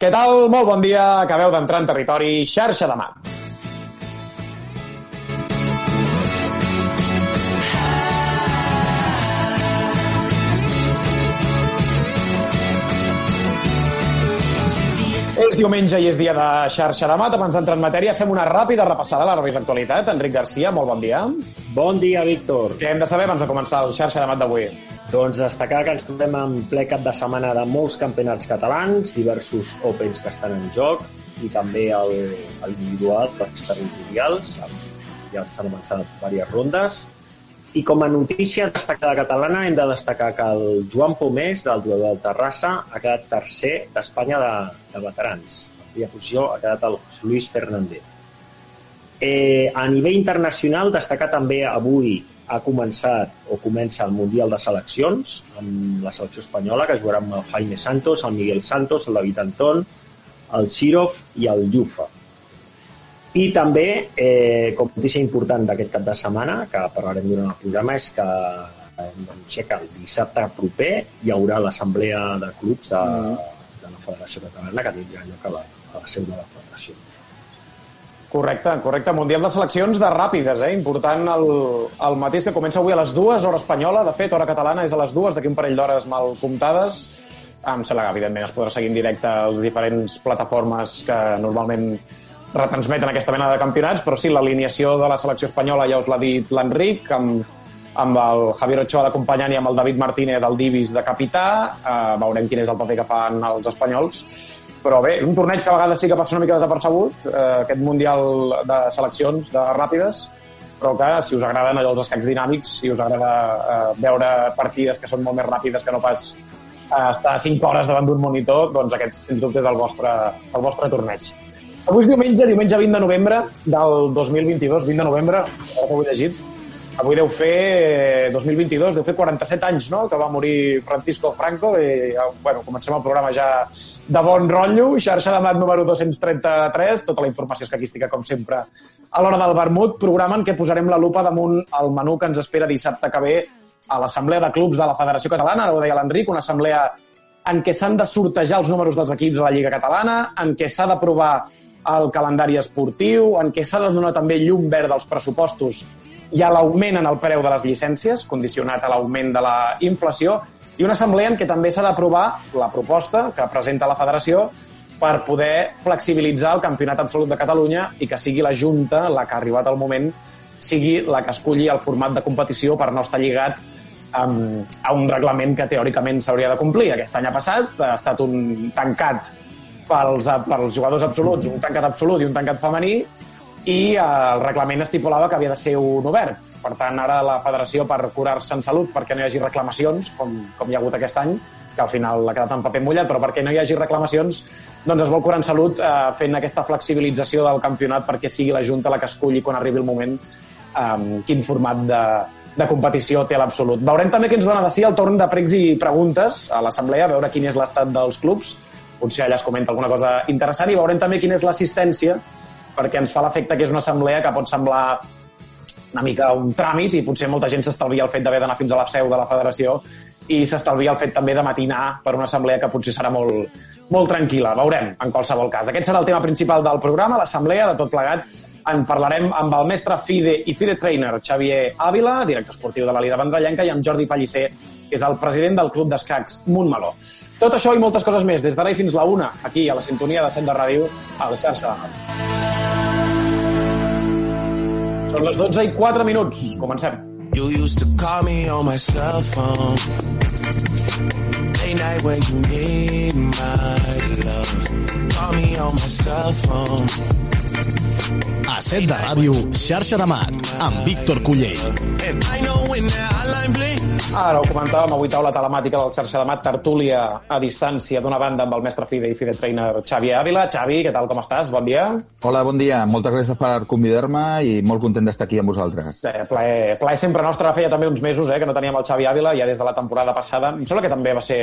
Què tal? Molt bon dia. Acabeu d'entrar en territori xarxa de mà. És diumenge i és dia de xarxa de mat. Abans d'entrar en matèria, fem una ràpida repassada a la revista actualitat. Enric Garcia, molt bon dia. Bon dia, Víctor. Què hem de saber abans de començar el xarxa de mat d'avui? Doncs destacar que ens trobem en ple cap de setmana de molts campionats catalans, diversos Opens que estan en joc i també el, el individual, els territorials, ja s'han avançat diverses rondes. I com a notícia destacada catalana hem de destacar que el Joan Pomés, del jugador del Terrassa, ha quedat tercer d'Espanya de, de veterans. En primera posició ha quedat el Luis Fernández. Eh, a nivell internacional, destacar també avui ha començat o comença el Mundial de Seleccions amb la selecció espanyola, que jugarà amb el Jaime Santos, el Miguel Santos, el David Antón, el Sirov i el Llufa. I també, eh, com notícia important d'aquest cap de setmana, que parlarem durant el programa, és que doncs, que el dissabte proper hi haurà l'assemblea de clubs de, de la Federació Catalana que tindrà lloc a la, a la seu de la Federació. Correcte, correcte. Mundial de seleccions de ràpides, eh? Important el, el mateix que comença avui a les dues, hora espanyola. De fet, hora catalana és a les dues, d'aquí un parell d'hores mal comptades. Em sembla que, evidentment, es podrà seguir en directe a les diferents plataformes que normalment retransmeten aquesta mena de campionats, però sí, l'alineació de la selecció espanyola ja us l'ha dit l'Enric, amb, amb el Javier Ochoa d'acompanyant i amb el David Martínez del Divis de capità. Uh, veurem quin és el paper que fan els espanyols. Però bé, un torneig que a vegades sí que ser una mica desapercebut, uh, aquest Mundial de seleccions de ràpides, però que si us agraden allò els escacs dinàmics, si us agrada uh, veure partides que són molt més ràpides que no pas uh, estar 5 hores davant d'un monitor, doncs aquest, sens dubte, és el vostre, el vostre torneig. Avui és diumenge, diumenge 20 de novembre del 2022, 20 de novembre, ho he llegit. Avui deu fer, 2022, deu fer 47 anys, no?, que va morir Francisco Franco i, bueno, comencem el programa ja de bon rotllo, xarxa de mat número 233, tota la informació escaquística, com sempre, a l'hora del vermut, programa en què posarem la lupa damunt el menú que ens espera dissabte que ve a l'Assemblea de Clubs de la Federació Catalana, ho deia l'Enric, una assemblea en què s'han de sortejar els números dels equips de la Lliga Catalana, en què s'ha d'aprovar el calendari esportiu, en què s'ha de donar també llum verd als pressupostos i a l'augment en el preu de les llicències, condicionat a l'augment de la inflació, i una assemblea en què també s'ha d'aprovar la proposta que presenta la federació per poder flexibilitzar el campionat absolut de Catalunya i que sigui la Junta, la que ha arribat al moment, sigui la que esculli el format de competició per no estar lligat um, a un reglament que teòricament s'hauria de complir. Aquest any ha passat, ha estat un tancat pels, pels jugadors absoluts, un tancat absolut i un tancat femení, i el reglament estipulava que havia de ser un obert. Per tant, ara la federació, per curar-se en salut, perquè no hi hagi reclamacions, com, com hi ha hagut aquest any, que al final ha quedat en paper mullat, però perquè no hi hagi reclamacions, doncs es vol curar en salut eh, fent aquesta flexibilització del campionat perquè sigui la Junta la que esculli quan arribi el moment eh, quin format de, de competició té l'absolut. Veurem també què ens dona de si el torn de pregs i preguntes a l'assemblea, veure quin és l'estat dels clubs, potser allà es comenta alguna cosa interessant, i veurem també quina és l'assistència, perquè ens fa l'efecte que és una assemblea que pot semblar una mica un tràmit i potser molta gent s'estalvia el fet d'haver d'anar fins a la seu de la federació i s'estalvia el fet també de matinar per una assemblea que potser serà molt, molt tranquil·la. Veurem, en qualsevol cas. Aquest serà el tema principal del programa, l'assemblea, de tot plegat. En parlarem amb el mestre FIDE i FIDE Trainer Xavier Ávila, director esportiu de la Liga Vendrellenca, i amb Jordi Pellicer, que és el president del Club d'Escacs Montmeló. Tot això i moltes coses més, des d'ara i fins la una, aquí a la sintonia de Cent de Ràdio, a la xarxa Són les 12 i 4 minuts. Comencem. You used to call me on my cell phone. Late night when you need my love. Call me on my cell phone. A set de ràdio, xarxa de mat, amb Víctor Cullell. Ara ho comentàvem, avui taula telemàtica del xarxa de mat, tertúlia a distància d'una banda amb el mestre FIDE i FIDE Trainer Xavi Ávila. Xavi, què tal, com estàs? Bon dia. Hola, bon dia. Moltes gràcies per convidar-me i molt content d'estar aquí amb vosaltres. Eh, plaer, plaer sempre nostre. Feia també uns mesos eh, que no teníem el Xavi Ávila, ja des de la temporada passada. Em sembla que també va ser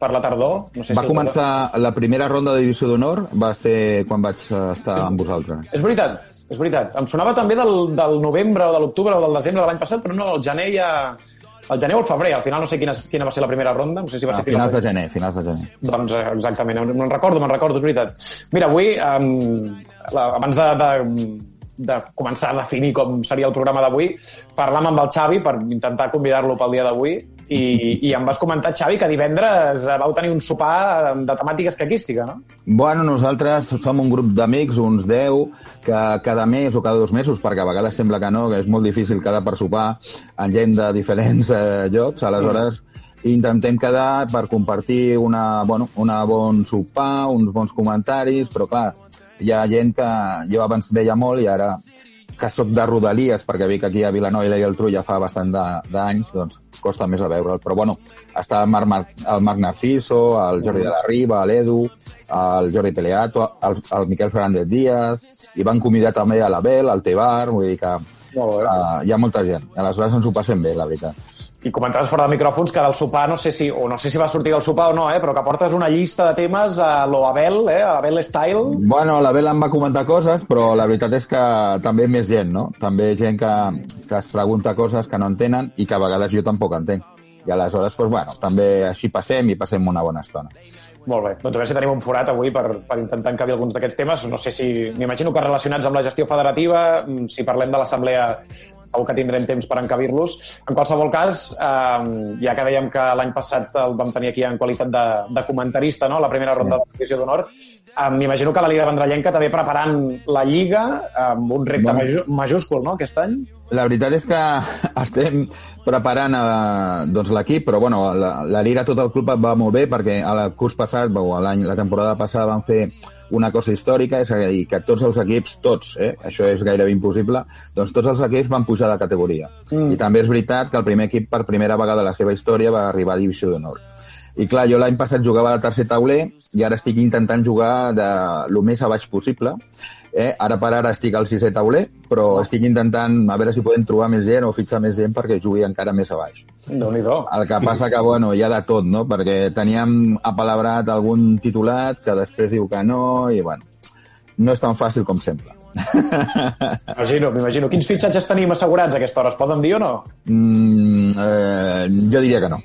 per la tardor. No sé Va si començar la primera ronda de divisió d'honor, va ser quan vaig estar amb vosaltres. És veritat, és veritat. Em sonava també del, del novembre o de l'octubre o del desembre de l'any passat, però no, el gener ja, el gener o el febrer, al final no sé quina, quina va ser la primera ronda, no sé si va A ser finals de gener, finals de gener. doncs eh, exactament, me'n recordo, me'n recordo, és veritat. Mira, avui, um, la, abans de, de, de començar a definir com seria el programa d'avui, parlam amb el Xavi per intentar convidar-lo pel dia d'avui i, i em vas comentar, Xavi, que divendres eh, vau tenir un sopar de temàtica escaquística, no? Bueno, nosaltres som un grup d'amics, uns 10, que cada mes o cada dos mesos, perquè a vegades sembla que no, que és molt difícil quedar per sopar amb gent de diferents eh, llocs, aleshores intentem quedar per compartir una, bueno, una bon sopar, uns bons comentaris, però clar, hi ha gent que jo abans veia molt i ara que sóc de Rodalies, perquè vic aquí a Vilanova i la Geltrú ja fa bastant d'anys, doncs costa més a veure'l. Però bueno, està el Marc, Mar el Marc Narciso, el Jordi de la Riba, l'Edu, el Jordi Peleato, el, el Miquel Fernández Díaz, i van convidar també a l'Abel, al Tebar, vull dir que uh, hi ha molta gent. Aleshores ens ho passem bé, la veritat. I comentaves fora de micròfons que del sopar, no sé si, o no sé si va sortir del sopar o no, eh, però que portes una llista de temes a lo Abel, eh, a Abel Style. Bueno, l'Abel em va comentar coses, però la veritat és que també més gent, no? També gent que, que es pregunta coses que no entenen i que a vegades jo tampoc entenc. I aleshores, doncs, bueno, també així passem i passem una bona estona. Molt bé, doncs a veure si tenim un forat avui per, per intentar encabir alguns d'aquests temes. No sé si... M'imagino que relacionats amb la gestió federativa, mm, si parlem de l'assemblea segur que tindrem temps per encabir-los. En qualsevol cas, eh, ja que dèiem que l'any passat el vam tenir aquí en qualitat de, de comentarista, no? la primera ronda de la divisió d'honor, m'imagino que la Liga Vendrellenca també preparant la Lliga amb un repte Bueno. majúscul no? aquest any. La veritat és que estem preparant eh, doncs, l'equip, però bueno, la, la Lira, tot el club va molt bé perquè el curs passat, o l'any, la temporada passada van fer una cosa històrica, és a dir, que tots els equips, tots, eh, això és gairebé impossible, doncs tots els equips van pujar de categoria. Mm. I també és veritat que el primer equip per primera vegada a la seva història va arribar a Divisió d'Honor. I clar, jo l'any passat jugava de tercer tauler i ara estic intentant jugar de lo més a baix possible. Eh? Ara per ara estic al sisè tauler, però estic intentant a veure si podem trobar més gent o fitxar més gent perquè jugui encara més a baix. déu nhi El que passa que, bueno, hi ha de tot, no? Perquè teníem apalabrat algun titulat que després diu que no i, bueno, no és tan fàcil com sembla. M'imagino, m'imagino. Quins fitxatges tenim assegurats a aquesta hora? Es poden dir o no? Mm, eh, jo diria que no.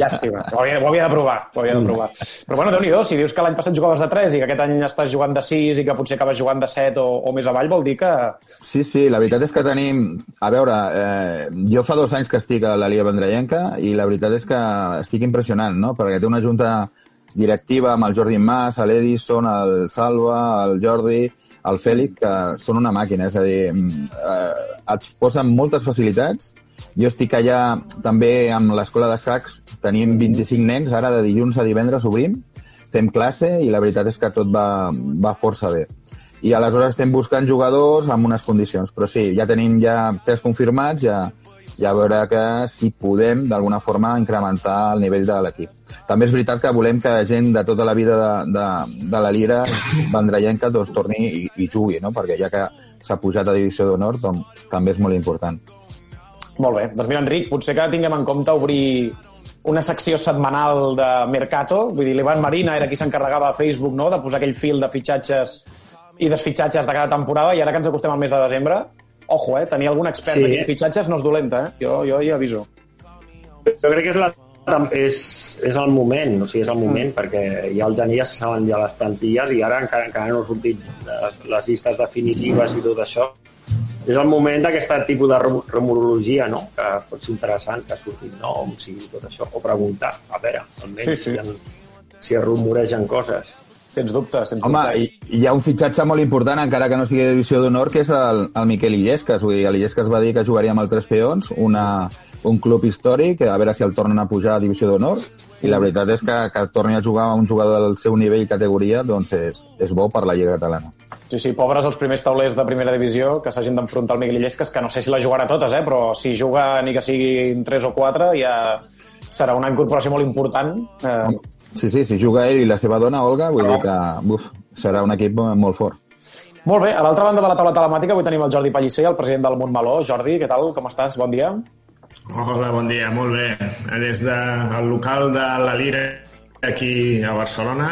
Llàstima. Ho havia, ho havia de provar. Ho havia de provar. Però bueno, déu nhi si dius que l'any passat jugaves de 3 i que aquest any estàs jugant de 6 i que potser acabes jugant de 7 o, o més avall, vol dir que... Sí, sí, la veritat és que tenim... A veure, eh, jo fa dos anys que estic a la Liga Vendrellenca i la veritat és que estic impressionant, no? Perquè té una junta directiva amb el Jordi Mas, l'Edison, el Salva, el Jordi, el Fèlix, que són una màquina, és a dir, mm, eh, et posen moltes facilitats. Jo estic allà també amb l'escola de sacs, tenim 25 nens, ara de dilluns a divendres obrim, fem classe i la veritat és que tot va, va força bé i aleshores estem buscant jugadors amb unes condicions. Però sí, ja tenim ja tres confirmats, ja, ja veure que si podem d'alguna forma incrementar el nivell de l'equip. També és veritat que volem que gent de tota la vida de, de, de la Lira vendrellenca doncs, torni i, i jugui, no? perquè ja que s'ha pujat a Divisió d'Honor doncs, també és molt important. Molt bé. Doncs mira, Enric, potser que tinguem en compte obrir una secció setmanal de Mercato. Vull dir, l'Ivan Marina era qui s'encarregava a Facebook no? de posar aquell fil de fitxatges i desfitxatges de cada temporada i ara que ens acostem al mes de desembre, ojo, eh? Tenir algun expert Sí. de fitxatges no és dolenta, eh? Jo, jo ja aviso. Jo crec que és, la, és, és el moment, o sigui, és el moment, mm. perquè ja al gener ja se saben ja les plantilles i ara encara, encara no han sortit les, les llistes definitives i tot això. És el moment d'aquest tipus de rum- rumorologia, no?, que pot ser interessant, que surtin noms i tot això, o preguntar, a veure, almenys Sí, sí. si, en, si es rumoregen coses. Sens dubte, sens Home, dubte. hi, hi ha un fitxatge molt important, encara que no sigui de divisió d'honor, que és el, el Miquel Illescas. Vull dir, l'Illescas va dir que jugaria amb el Tres Peons, una, un club històric, a veure si el tornen a pujar a divisió d'honor. I la veritat és que, que torni a jugar a un jugador del seu nivell i categoria, doncs és, és bo per la Lliga Catalana. Sí, sí, pobres els primers taulers de primera divisió que s'hagin d'enfrontar al Miguel Illescas, que no sé si la jugarà totes, eh? però si juga ni que siguin 3 o 4 ja serà una incorporació molt important. Eh, Sí, sí, si juga ell i la seva dona, Olga, vull dir que uf, serà un equip molt fort. Molt bé, a l'altra banda de la taula telemàtica avui tenim el Jordi Pellicer, el president del Montmeló. Jordi, què tal? Com estàs? Bon dia. Hola, bon dia, molt bé. Des del local de la Lira aquí a Barcelona,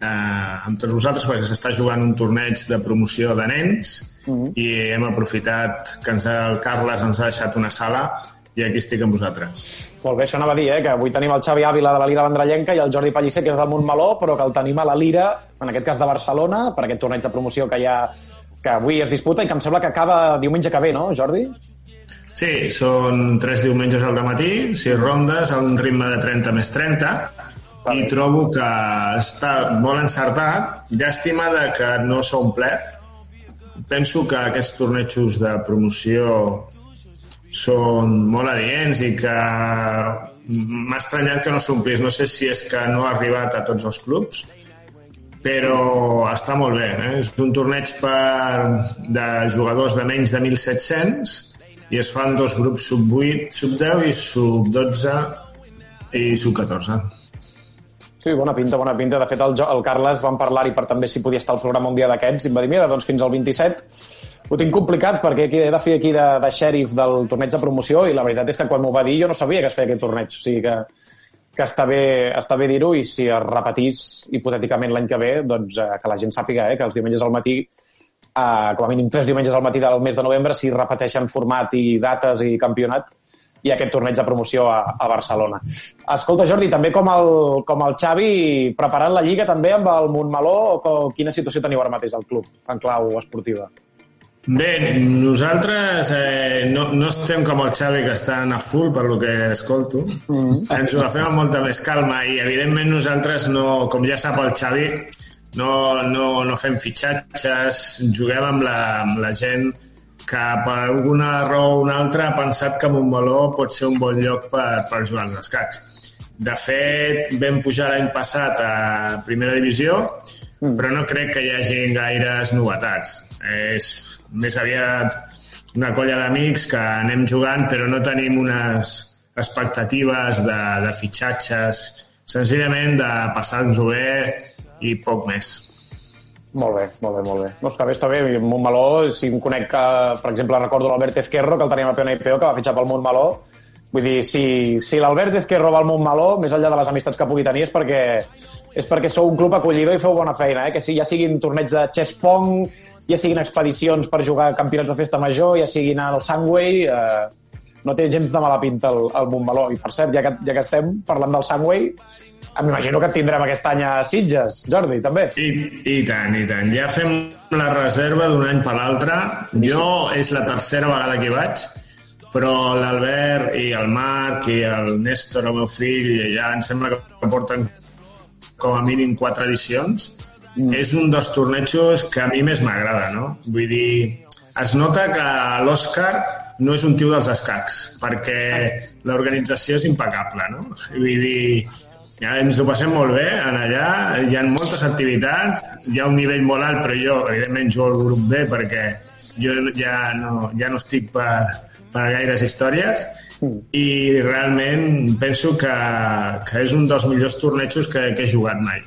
eh, amb tots vosaltres, perquè s'està jugant un torneig de promoció de nens i hem aprofitat que ens, el Carles ens ha deixat una sala i aquí estic amb vosaltres. Molt bé, això anava a dir, eh, que avui tenim el Xavi Ávila de la Lira Vendrellenca i el Jordi Pellicer, que és del Montmeló, però que el tenim a la Lira, en aquest cas de Barcelona, per aquest torneig de promoció que hi ha que avui es disputa i que em sembla que acaba diumenge que ve, no, Jordi? Sí, són tres diumenges al matí, sis rondes, a un ritme de 30 més 30, i trobo que està molt encertat. Llàstima de que no s'ha omplert. Penso que aquests tornejos de promoció són molt adients i que m'ha estranyat que no s'omplís. No sé si és que no ha arribat a tots els clubs, però està molt bé. Eh? És un torneig per, de jugadors de menys de 1.700 i es fan dos grups sub-8, sub-10 i sub-12 i sub-14. Sí, bona pinta, bona pinta. De fet, el, el Carles van parlar-hi per també si podia estar al programa un dia d'aquests i em va dir, mira, doncs fins al 27 ho tinc complicat perquè he de fer aquí de, de xèrif del torneig de promoció i la veritat és que quan m'ho va dir jo no sabia que es feia aquest torneig. O sigui que, que està bé, està bé dir-ho i si es repetís hipotèticament l'any que ve, doncs eh, que la gent sàpiga eh, que els diumenges al matí eh, com a mínim tres diumenges al matí del mes de novembre si repeteixen format i dates i campionat i aquest torneig de promoció a, a Barcelona. Escolta, Jordi, també com el, com el Xavi, preparant la Lliga també amb el Montmeló, o quina situació teniu ara mateix al club, en clau esportiva? Bé, nosaltres eh, no, no estem com el Xavi, que estan a full, per lo que escolto. Mm -hmm. Ens ho agafem amb molta més calma i, evidentment, nosaltres, no, com ja sap el Xavi, no, no, no fem fitxatges, juguem amb la, amb la gent que per alguna raó o una altra ha pensat que Montmeló pot ser un bon lloc per, per jugar als escacs. De fet, vam pujar l'any passat a primera divisió, mm. però no crec que hi hagi gaires novetats. És més aviat una colla d'amics que anem jugant però no tenim unes expectatives de, de fitxatges, senzillament de passar-nos-ho bé i poc més. Molt bé, molt bé, molt bé. No, està bé, està bé. Montmeló, si em conec que, per exemple, recordo l'Albert Ezquerro, que el teníem a Peona i Peo, que va fitxar pel Montmeló. Vull dir, si, si l'Albert Ezquerro va al Montmeló, més enllà de les amistats que pugui tenir, és perquè, és perquè sou un club acollidor i feu bona feina, eh? que si ja siguin torneigs de chess pong, ja siguin expedicions per jugar a campionats de festa major, ja siguin al Sangway, eh, no té gens de mala pinta el, el Montmeló. I per cert, ja que, ja que estem parlant del Sangway, m'imagino que tindrem aquest any a Sitges, Jordi, també. I, I tant, i tant. Ja fem la reserva d'un any per l'altre. Jo és la tercera vegada que hi vaig, però l'Albert i el Marc i el Néstor, el meu fill, ja em sembla que porten com a mínim quatre edicions. És un dels tornejos que a mi més m'agrada, no? Vull dir, es nota que l'Òscar no és un tio dels escacs, perquè l'organització és impecable, no? Vull dir, ja ens ho passem molt bé en allà, hi ha moltes activitats, hi ha un nivell molt alt, però jo, evidentment, jugo al grup B perquè jo ja no, ja no estic per, per gaires històries mm. i realment penso que, que és un dels millors tornejos que, que he jugat mai.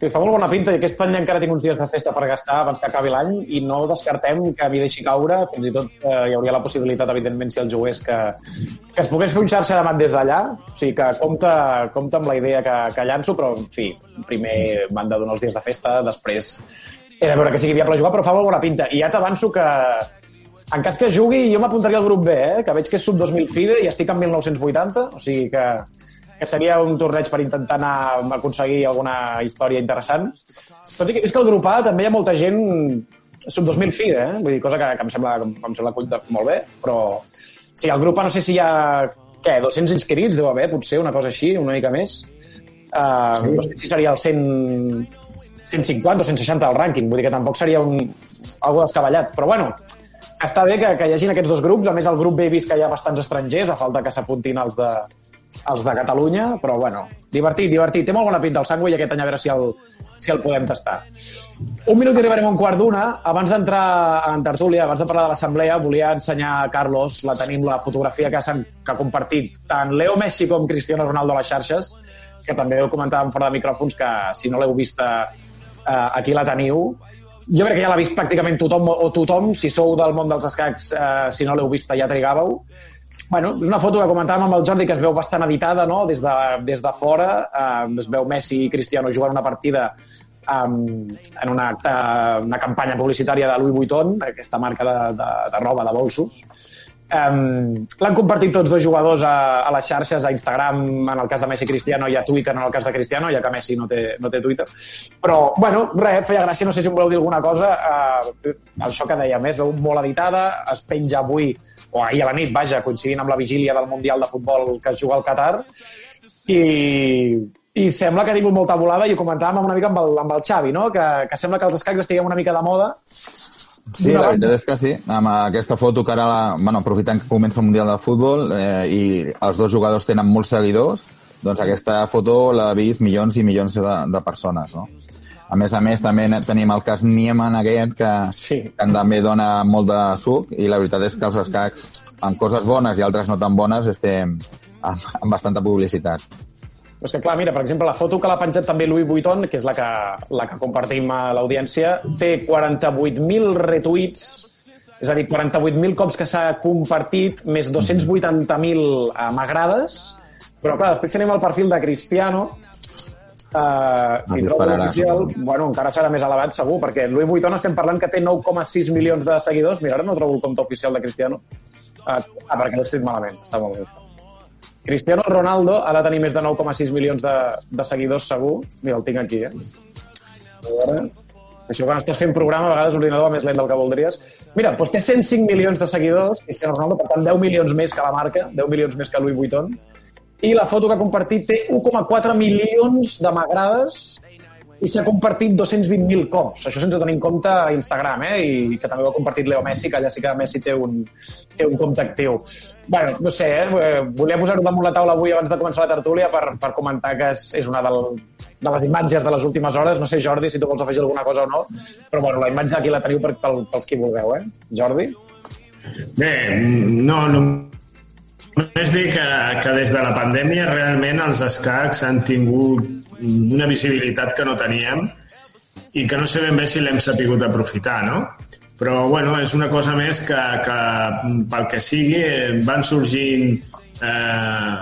Sí, fa molt bona pinta i aquest any encara tinc uns dies de festa per gastar abans que acabi l'any i no descartem que m'hi deixi caure. Fins i tot eh, hi hauria la possibilitat, evidentment, si el jugués, que, que es pogués fer un xarxa de mat des d'allà. O sigui que compta, compta amb la idea que, que llanço, però, en fi, primer m'han de donar els dies de festa, després he de veure que sigui viable jugar, però fa molt bona pinta. I ja t'avanço que en cas que jugui, jo m'apuntaria al grup B, eh? que veig que és sub 2000 FIDE i estic en 1980, o sigui que que seria un torneig per intentar anar a aconseguir alguna història interessant. Tot i que és que el grup A també hi ha molta gent sub 2000 FIDE, eh? Vull dir, cosa que, que em sembla, em sembla molt bé, però sí, el grup A no sé si hi ha, què, 200 inscrits deu haver, potser, una cosa així, una mica més. Uh, sí. No sé si seria el 100, 150 o 160 del rànquing, vull dir que tampoc seria un, algo descabellat, però bueno, està bé que, que hi hagin aquests dos grups, a més el grup B he vist que hi ha bastants estrangers, a falta que s'apuntin els de, els de Catalunya, però bueno, divertit, divertit. Té molt bona pinta el Sangway aquest any a veure si el, si el podem tastar. Un minut i arribarem a un quart d'una. Abans d'entrar en tertúlia, abans de parlar de l'assemblea, volia ensenyar a Carlos, la tenim, la fotografia que, que ha compartit tant Leo Messi com Cristiano Ronaldo a les xarxes, que també ho comentàvem fora de micròfons, que si no l'heu vista eh, aquí la teniu. Jo crec que ja l'ha vist pràcticament tothom o tothom, si sou del món dels escacs, eh, si no l'heu vista ja trigàveu Bueno, és una foto que comentàvem amb el Jordi que es veu bastant editada, no? Des de, des de fora eh, es veu Messi i Cristiano jugant una partida um, en una, una campanya publicitària de Louis Vuitton, aquesta marca de, de, de roba, de bolsos. Um, L'han compartit tots dos jugadors a, a les xarxes, a Instagram, en el cas de Messi Cristiano, i a Twitter en el cas de Cristiano, ja que Messi no té, no té Twitter. Però, bueno, res, feia gràcia, no sé si em voleu dir alguna cosa. Uh, això que deia més, veu molt editada, es penja avui, o ahir a la nit, vaja, coincidint amb la vigília del Mundial de Futbol que es juga al Qatar, i, i sembla que ha tingut molta volada, i ho comentàvem una mica amb el, amb el Xavi, no? que, que sembla que els escacs estiguem una mica de moda, Sí, la veritat és que sí. Amb aquesta foto que ara, la, bueno, aprofitant que comença el Mundial de Futbol eh, i els dos jugadors tenen molts seguidors, doncs aquesta foto l'ha vist milions i milions de, de persones, no? A més a més, també tenim el cas Nieman aquest, que, Sí. que també dona molt de suc, i la veritat és que els escacs, amb coses bones i altres no tan bones, estem amb, amb bastanta publicitat. Però és que, clar, mira, per exemple, la foto que l'ha penjat també Louis Vuitton, que és la que, la que compartim a l'audiència, té 48.000 retuits, és a dir, 48.000 cops que s'ha compartit, més 280.000 eh, m'agrades, però, clar, després anem al perfil de Cristiano, eh, si trobo dispararà, l'oficial, bueno, encara serà més elevat, segur, perquè Louis Vuitton estem parlant que té 9,6 milions de seguidors. Mira, ara no trobo el compte oficial de Cristiano. Ah, ah perquè l'he escrit malament. Està molt bé. Cristiano Ronaldo ha de tenir més de 9,6 milions de, de seguidors segur. Mira, el tinc aquí, eh? A veure... Això quan estàs fent programa, a vegades l'ordinador va més lent del que voldries. Mira, doncs té 105 milions de seguidors, Cristiano Ronaldo, per tant 10 milions més que la marca, 10 milions més que Louis Vuitton. I la foto que ha compartit té 1,4 milions de m'agrades i s'ha compartit 220.000 cops. Això sense tenir en compte Instagram, eh? I que també ho ha compartit Leo Messi, que allà sí que Messi té un, té un compte actiu. bueno, no sé, eh? Volia posar-ho damunt la taula avui abans de començar la tertúlia per, per comentar que és, és una del, de les imatges de les últimes hores. No sé, Jordi, si tu vols afegir alguna cosa o no, però bueno, la imatge aquí la teniu per, pel, pels qui vulgueu, eh? Jordi? Bé, no, no, només dir que, que des de la pandèmia realment els escacs han tingut una visibilitat que no teníem i que no sé ben bé si l'hem sapigut aprofitar, no? Però, bueno, és una cosa més que, que pel que sigui van sorgint eh,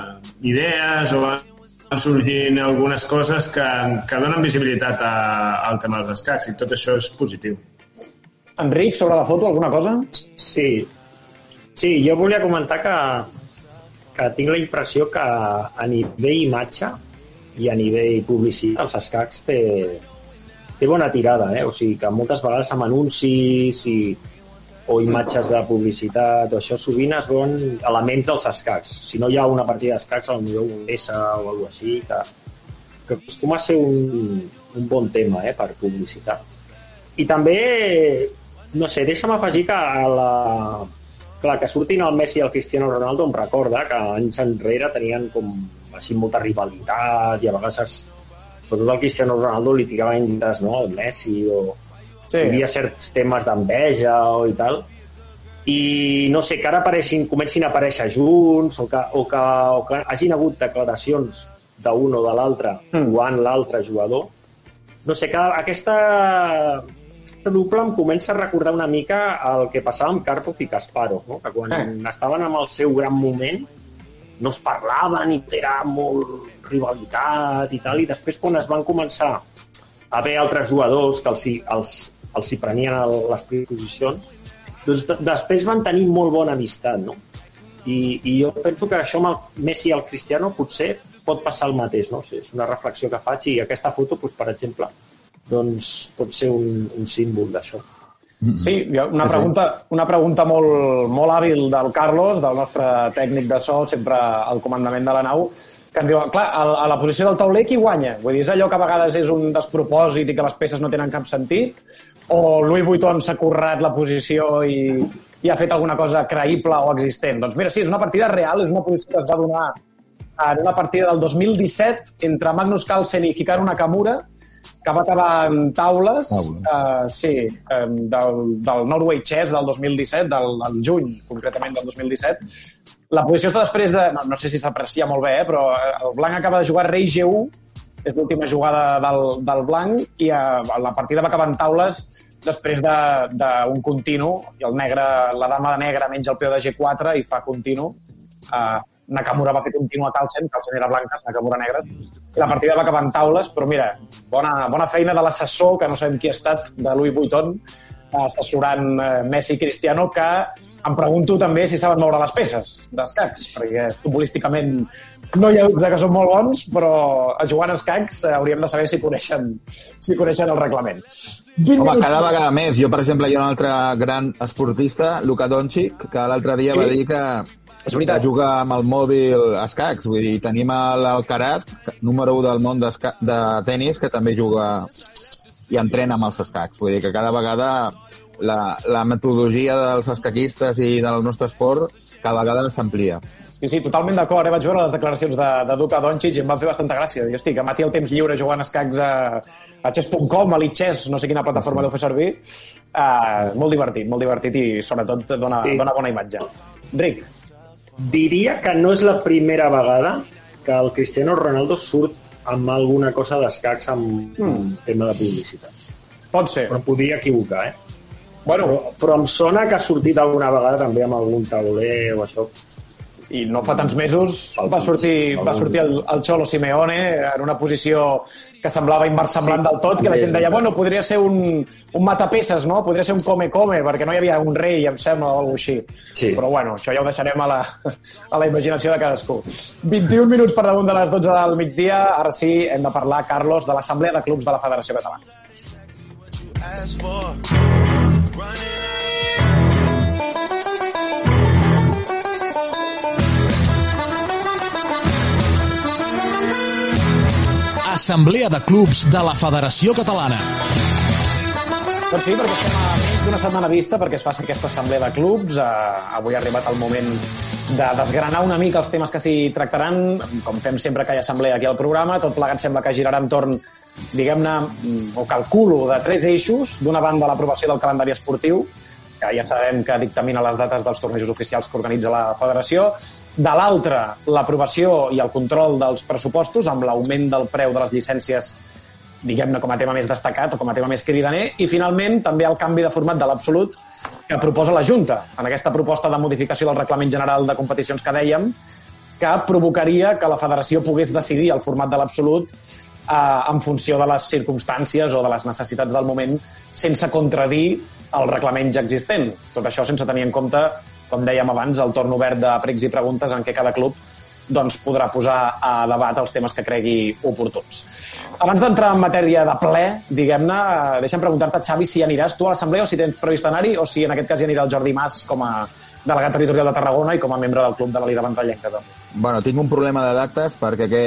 idees o van sorgint algunes coses que, que donen visibilitat a, al tema dels escacs i tot això és positiu. Enric, sobre la foto, alguna cosa? Sí, sí jo volia comentar que, que tinc la impressió que a nivell imatge i a nivell publicitat els escacs té, té bona tirada, eh? o sigui que moltes vegades amb anuncis i, o imatges de publicitat o això sovint es veuen elements dels escacs. Si no hi ha una partida d'escacs, potser un S o alguna així, que, que acostuma a ser un, un bon tema eh, per publicitat. I també, no sé, deixa'm afegir que a la, clar, que surtin el Messi i el Cristiano Ronaldo em recorda que anys enrere tenien com així molta rivalitat i a vegades es, sobretot al Cristiano Ronaldo li tiraven indies, no? El Messi o Sí. hi havia certs temes d'enveja o i tal i no sé, que ara apareixin, comencin a aparèixer junts o que, o que, o que hagin hagut declaracions d'un o de l'altre Mm. jugant l'altre jugador no sé, que aquesta aquesta dupla em comença a recordar una mica el que passava amb Karpov i Kasparov, no? que quan Eh. estaven en el seu gran moment no es parlaven i era molt rivalitat i tal, i després quan es van començar a haver altres jugadors que els, els, els hi prenien el, les posicions, doncs de, després van tenir molt bona amistat, no? I, I jo penso que això amb el Messi i el Cristiano potser pot passar el mateix, no? O sigui, és una reflexió que faig i aquesta foto, doncs, per exemple, doncs pot ser un, un símbol d'això. Sí, hi ha una Sí, sí. pregunta, una pregunta molt, molt hàbil del Carlos, del nostre tècnic de so, sempre al comandament de la nau, que ens diu, clar, a, a la posició del tauler qui guanya? Vull dir, és allò que a vegades és un despropòsit i que les peces no tenen cap sentit? O Louis Vuitton s'ha currat la posició i, i ha fet alguna cosa creïble o existent? Doncs mira, sí, és una partida real, és una posició que es va donar en una partida del 2017 entre Magnus Carlsen i Hikaru Nakamura, que va acabar en taules, Taules. uh, sí, um, del, del Norway Chess del 2017, del, del juny, concretament del 2017. La posició està després de... No, no sé si s'aprecia molt bé, eh, però eh, el blanc acaba de jugar rei G1, és l'última jugada del, del blanc, i uh, la partida va acabar en taules després d'un de, d'un continu, i el negre, la dama de negre menja el peó de G4 i fa continu. Uh, Nakamura va fer continu a Carlsen, Carlsen era blanques, Nakamura negres. La partida va acabar en taules, però mira, bona, bona feina de l'assessor, que no sabem qui ha estat, de Louis Vuitton, assessorant eh, Messi i Cristiano, que em pregunto també si saben moure les peces d'escacs, perquè futbolísticament no hi ha dubte que són molt bons, però a jugant a escacs eh, hauríem de saber si coneixen, si coneixen el reglament. Home, cada vegada més. Jo, per exemple, hi ha un altre gran esportista, Luka Doncic, que l'altre dia Sí. va dir que És veritat. que juga amb el mòbil a escacs. Vull dir, tenim l'Alcaraz, número 1 del món de tennis, que també juga i entrena amb els escacs. Vull dir que cada vegada la, la metodologia dels escaquistes i del nostre esport cada vegada s'amplia. Sí, sí, totalment d'acord. Eh? Vaig veure les declaracions de, de Luka Doncic i em van fer bastanta gràcia. Jo estic a Mati el temps lliure jugant a escacs a, a chess.com, a l'Itchess, no sé quina plataforma deu fer servir. Uh, molt divertit, molt divertit i sobretot dona, Sí. dona bona imatge. Ric, Diria que no és la primera vegada que el Cristiano Ronaldo surt amb alguna cosa d'escacs amb mm. tema de publicitat. pot ser. Però podria equivocar, eh? Bueno, Però, però em sona que ha sortit alguna vegada també amb algun tauler o això. I no fa tants mesos va sortir, va sortir el, el Cholo Simeone en una posició que semblava inversemblant del tot, que la gent deia, bueno, podria ser un, un matapeces, no? Podria ser un come-come, perquè no hi havia un rei, em sembla, o alguna així. Sí. Però bueno, això ja ho deixarem a la, a la imaginació de cadascú. 21 minuts per damunt de les 12 del migdia. Ara sí, hem de parlar, Carlos, de l'Assemblea de Clubs de la Federació Catalana. Assemblea de Clubs de la Federació Catalana. Doncs sí, perquè estem a menys d'una setmana vista perquè es faci aquesta assemblea de clubs. Uh, avui ha arribat el moment de desgranar una mica els temes que s'hi tractaran. Com fem sempre que hi ha assemblea aquí al programa, tot plegat sembla que girarà entorn, diguem-ne, mm, o calculo, de tres eixos. D'una banda, l'aprovació del calendari esportiu, que ja sabem que dictamina les dates dels tornejos oficials que organitza la federació. De l'altra, l'aprovació i el control dels pressupostos amb l'augment del preu de les llicències diguem-ne, com a tema més destacat o com a tema més cridaner, i finalment també el canvi de format de l'absolut que proposa la Junta, en aquesta proposta de modificació del reglament general de competicions que dèiem, que provocaria que la federació pogués decidir el format de l'absolut eh, en funció de les circumstàncies o de les necessitats del moment sense contradir el reglament ja existent. Tot això sense tenir en compte, com dèiem abans, el torn obert de pregs i preguntes en què cada club doncs, podrà posar a debat els temes que cregui oportuns. Abans d'entrar en matèria de ple, diguem-ne, eh, deixa'm preguntar-te, Xavi, si aniràs tu a l'assemblea o si tens previst anar-hi o si en aquest cas hi anirà el Jordi Mas com a delegat territorial de Tarragona i com a membre del club de la Liga Ventallenca. També. Bueno, tinc un problema de dates perquè que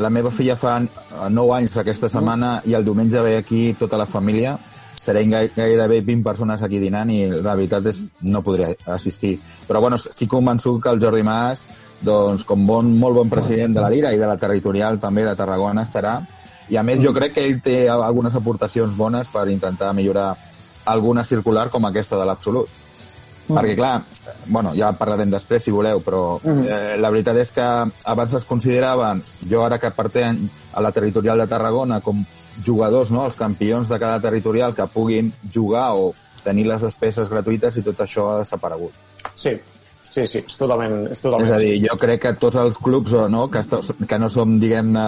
la meva filla fa 9 anys aquesta setmana i el diumenge ve aquí tota la família. Serem gai- gairebé 20 persones aquí dinant i la veritat és no podré assistir. Però bueno, estic convençut que el Jordi Mas, doncs, com bon, molt bon president de la Lira i de la territorial també de Tarragona estarà. I a més jo crec que ell té algunes aportacions bones per intentar millorar alguna circular com aquesta de l'Absolut. Perquè, clar, bueno, ja parlarem després, si voleu, però eh, la veritat és que abans es consideraven, jo ara que pertenc a la territorial de Tarragona, com jugadors, no?, els campions de cada territorial que puguin jugar o tenir les despeses gratuïtes i tot això ha desaparegut. Sí, sí, sí, és totalment... És totalment. És a dir, jo crec que tots els clubs o no, que, que no som, diguem-ne,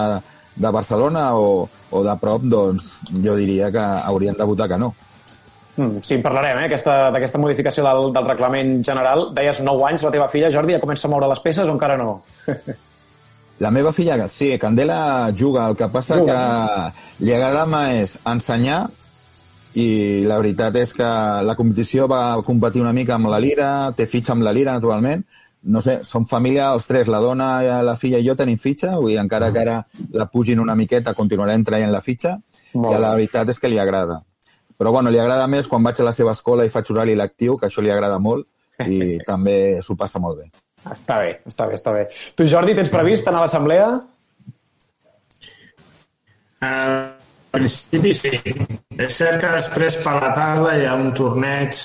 de Barcelona o, o de prop, doncs jo diria que haurien de votar que no. Mm, sí, en parlarem, eh, aquesta- d'aquesta modificació del, del reglament general. Deies 9 anys, la teva filla, Jordi, ja comença a moure les peces o encara no? La meva filla, sí, Candela juga, el que passa Juga. que li agrada més ensenyar i la veritat és que la competició va competir una mica amb la Lira, té fitxa amb la Lira, naturalment. No sé, som família, els tres, la dona, la filla i jo tenim fitxa, vull dir, encara que ara la pugin una miqueta, continuarem traient la fitxa, Molt i la veritat és que li agrada. Però bueno, li agrada més quan vaig a la seva escola i faig horari lectiu, que això li agrada molt, i també s'ho passa molt bé. Està bé, està bé, està bé. Tu, Jordi, tens previst anar a l'assemblea? En principi sí. És cert que després per la tarda hi ha un torneig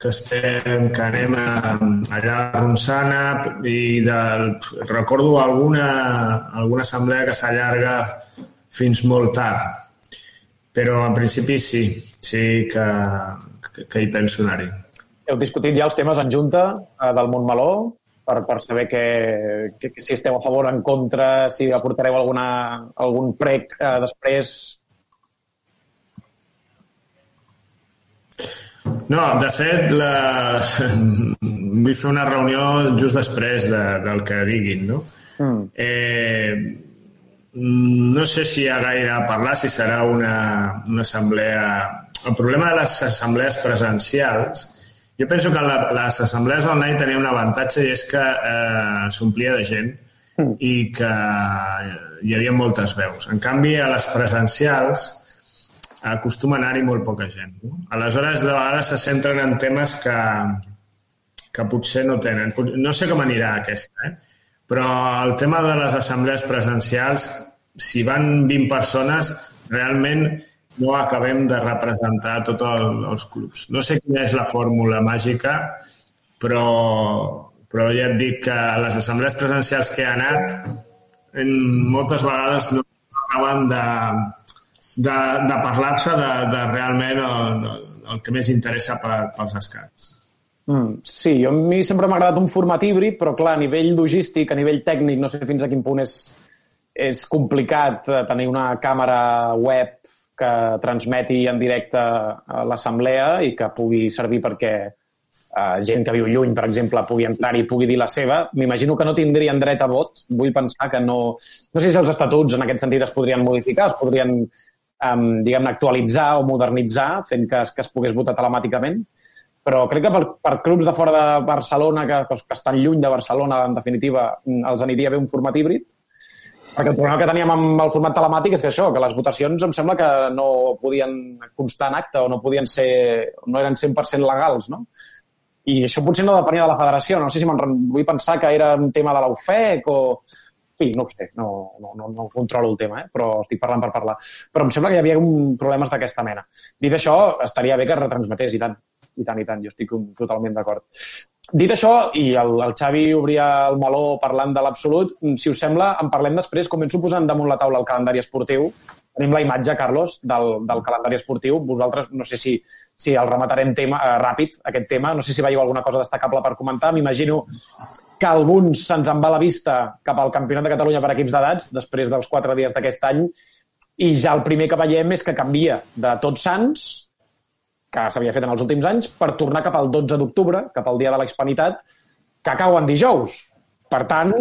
que estem, que anem a, allà a Ronçana i del, recordo alguna, alguna assemblea que s'allarga fins molt tard. Però en principi sí, sí que, que, que hi penso anar-hi. Heu discutit ja els temes en junta eh, del Montmeló per, per saber que, que, que si esteu a favor o en contra, si aportareu alguna, algun prec eh, després. No, de fet, la... vull fer una reunió just després de, del que diguin, no? Mm. Eh, no sé si hi ha gaire a parlar, si serà una, una assemblea... El problema de les assemblees presencials, jo penso que la, les assemblees online tenien un avantatge i és que eh, s'omplia de gent mm. i que hi havia moltes veus. En canvi, a les presencials acostuma a anar-hi molt poca gent. No? Aleshores, de vegades se centren en temes que, que potser no tenen. No sé com anirà aquesta, eh? però el tema de les assemblees presencials, si van 20 persones, realment no acabem de representar tots el, els clubs. No sé quina és la fórmula màgica, però, però ja et dic que les assemblees presencials que he anat en moltes vegades no acaben de, de, de parlar-se de, de realment el, el que més interessa per, pels escacs. Mm, sí, jo, a mi sempre m'ha agradat un format híbrid, però clar, a nivell logístic, a nivell tècnic, no sé fins a quin punt és, és complicat eh, tenir una càmera web que transmeti en directe l'assemblea i que pugui servir perquè uh, gent que viu lluny, per exemple, pugui entrar i pugui dir la seva. M'imagino que no tindrien dret a vot. Vull pensar que no... No sé si els estatuts en aquest sentit es podrien modificar, es podrien um, diguem-ne, actualitzar o modernitzar, fent que, que es pogués votar telemàticament. Però crec que per, per clubs de fora de Barcelona, que, que estan lluny de Barcelona, en definitiva, els aniria bé un format híbrid. Perquè el problema que teníem amb el format telemàtic és que això, que les votacions em sembla que no podien constar en acte o no podien ser, no eren 100% legals, no? I això potser no depenia de la federació. No sé si vull pensar que era un tema de l'UFEC o, fi, no ho sé, no, no, no, no controlo el tema, eh? però estic parlant per parlar. Però em sembla que hi havia un problemes d'aquesta mena. Dit això, estaria bé que retransmetés, i tant, i tant, i tant, jo estic totalment d'acord. Dit això, i el, el Xavi obria el meló parlant de l'absolut, si us sembla, en parlem després. Començo posant damunt la taula el calendari esportiu. Tenim la imatge, Carlos, del, del calendari esportiu. Vosaltres, no sé si, si el rematarem tema, eh, ràpid, aquest tema. No sé si veieu alguna cosa destacable per comentar. M'imagino que alguns se'ns en va la vista cap al Campionat de Catalunya per equips d'edats, després dels quatre dies d'aquest any, i ja el primer que veiem és que canvia de Tots Sants, que s'havia fet en els últims anys, per tornar cap al 12 d'octubre, cap al dia de la Hispanitat, que cau en dijous. Per tant,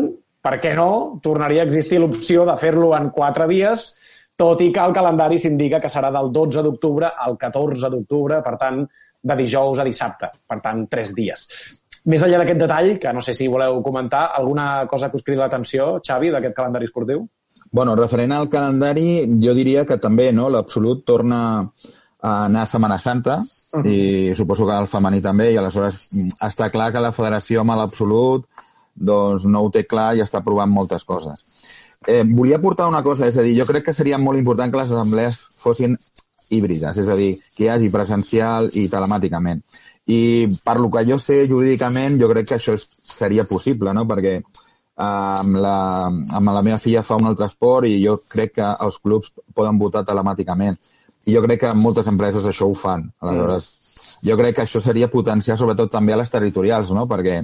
per què no, tornaria a existir l'opció de fer-lo en quatre dies, tot i que el calendari s'indica que serà del 12 d'octubre al 14 d'octubre, per tant, de dijous a dissabte, per tant, tres dies. Més enllà d'aquest detall, que no sé si voleu comentar, alguna cosa que us cridi l'atenció, Xavi, d'aquest calendari esportiu? Bueno, referent al calendari, jo diria que també no l'Absolut torna a anar a Setmana Santa uh -huh. i suposo que el femení també i aleshores mm, està clar que la federació amb l'Absolut doncs no ho té clar i està provant moltes coses. Eh, volia portar una cosa, és a dir, jo crec que seria molt important que les assemblees fossin híbrides, és a dir, que hi hagi presencial i telemàticament. I per lo que jo sé jurídicament, jo crec que això seria possible, no? Perquè amb la, amb la meva filla fa un altre esport i jo crec que els clubs poden votar telemàticament. I jo crec que moltes empreses això ho fan. Aleshores, mm. jo crec que això seria potenciar sobretot també a les territorials, no? Perquè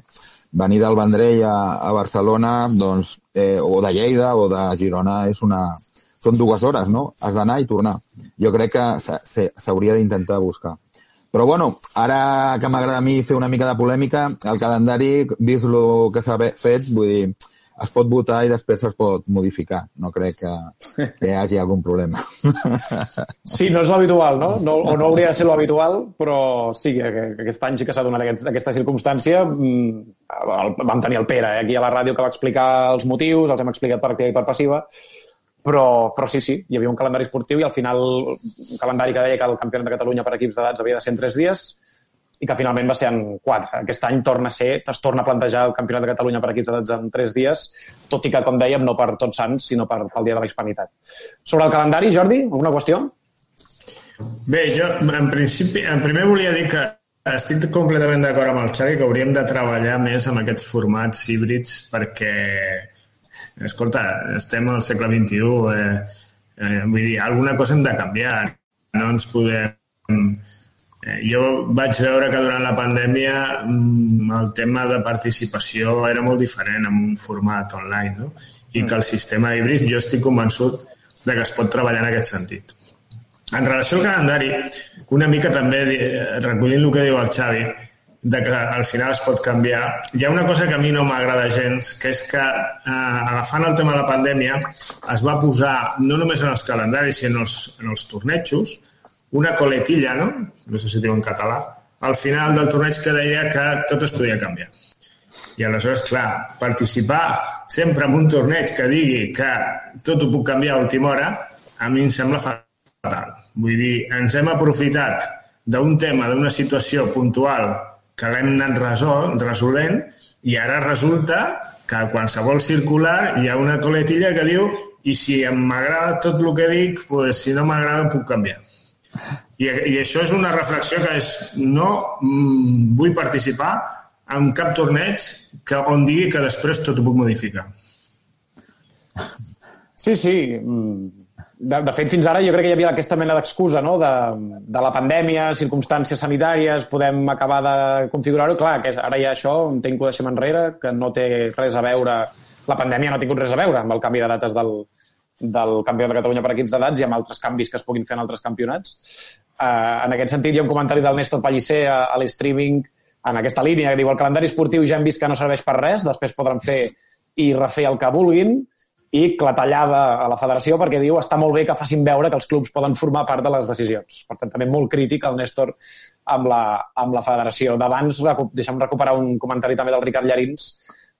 venir del Vendrell a, a Barcelona, doncs, eh, o de Lleida o de Girona, és una... Són dues hores, no? Has d'anar i tornar. Jo crec que s'hauria d'intentar buscar. Però bueno, ara que m'agrada a mi fer una mica de polèmica, el calendari, vist el que s'ha fet, vull dir, es pot votar i després es pot modificar. No crec que, que hi hagi algun problema. Sí, no és l'habitual, no? no? O no hauria de ser l'habitual, però sí, que, que aquest any sí que s'ha donat aquest, aquesta circumstància. Mm, el, vam tenir el Pere eh, aquí a la ràdio que va explicar els motius, els hem explicat per activa i per passiva, però, però sí, sí, hi havia un calendari esportiu i al final un calendari que deia que el campionat de Catalunya per equips d'edats havia de ser en tres dies i que finalment va ser en quatre. Aquest any torna a ser, es torna a plantejar el campionat de Catalunya per equips d'edats en tres dies, tot i que, com dèiem, no per tots sants, sinó per, pel dia de la hispanitat. Sobre el calendari, Jordi, alguna qüestió? Bé, jo en principi, en primer volia dir que estic completament d'acord amb el Xavi que hauríem de treballar més amb aquests formats híbrids perquè escolta, estem al segle XXI, eh, eh, vull dir, alguna cosa hem de canviar, no ens podem... Eh, jo vaig veure que durant la pandèmia mm, el tema de participació era molt diferent en un format online, no? I que el sistema híbrid, jo estic convençut de que es pot treballar en aquest sentit. En relació al calendari, una mica també eh, recollint el que diu el Xavi, de que al final es pot canviar. Hi ha una cosa que a mi no m'agrada gens, que és que eh, agafant el tema de la pandèmia es va posar, no només en els calendaris, sinó en els, en els tornejos, una coletilla, no? No sé si diu en català, al final del torneig que deia que tot es podia canviar. I aleshores, clar, participar sempre en un torneig que digui que tot ho puc canviar a última hora, a mi em sembla fatal. Vull dir, ens hem aprofitat d'un tema, d'una situació puntual que l'hem anat resol, resolent i ara resulta que a qualsevol circular hi ha una coletilla que diu i si m'agrada tot el que dic, pues, si no m'agrada puc canviar. I, I això és una reflexió que és no mm, vull participar en cap torneig que, on digui que després tot ho puc modificar. Sí, sí. mm, De, de fet, fins ara jo crec que hi havia aquesta mena d'excusa no? de, de la pandèmia, circumstàncies sanitàries, podem acabar de configurar-ho. Clar, que ara ha això, temps que ho deixem enrere, que no té res a veure... La pandèmia no ha tingut res a veure amb el canvi de dates del, del campionat de Catalunya per equips d'edats i amb altres canvis que es puguin fer en altres campionats. Uh, en aquest sentit, hi ha un comentari del Néstor Pellicer a, a l'streaming en aquesta línia, que diu el calendari esportiu ja hem vist que no serveix per res, després podran fer i refer el que vulguin, i clatellada a la federació perquè diu està molt bé que facin veure que els clubs poden formar part de les decisions. Per tant, també molt crític el Néstor amb la, amb la federació. D'abans, deixa'm recuperar un comentari també del Ricard Llarins,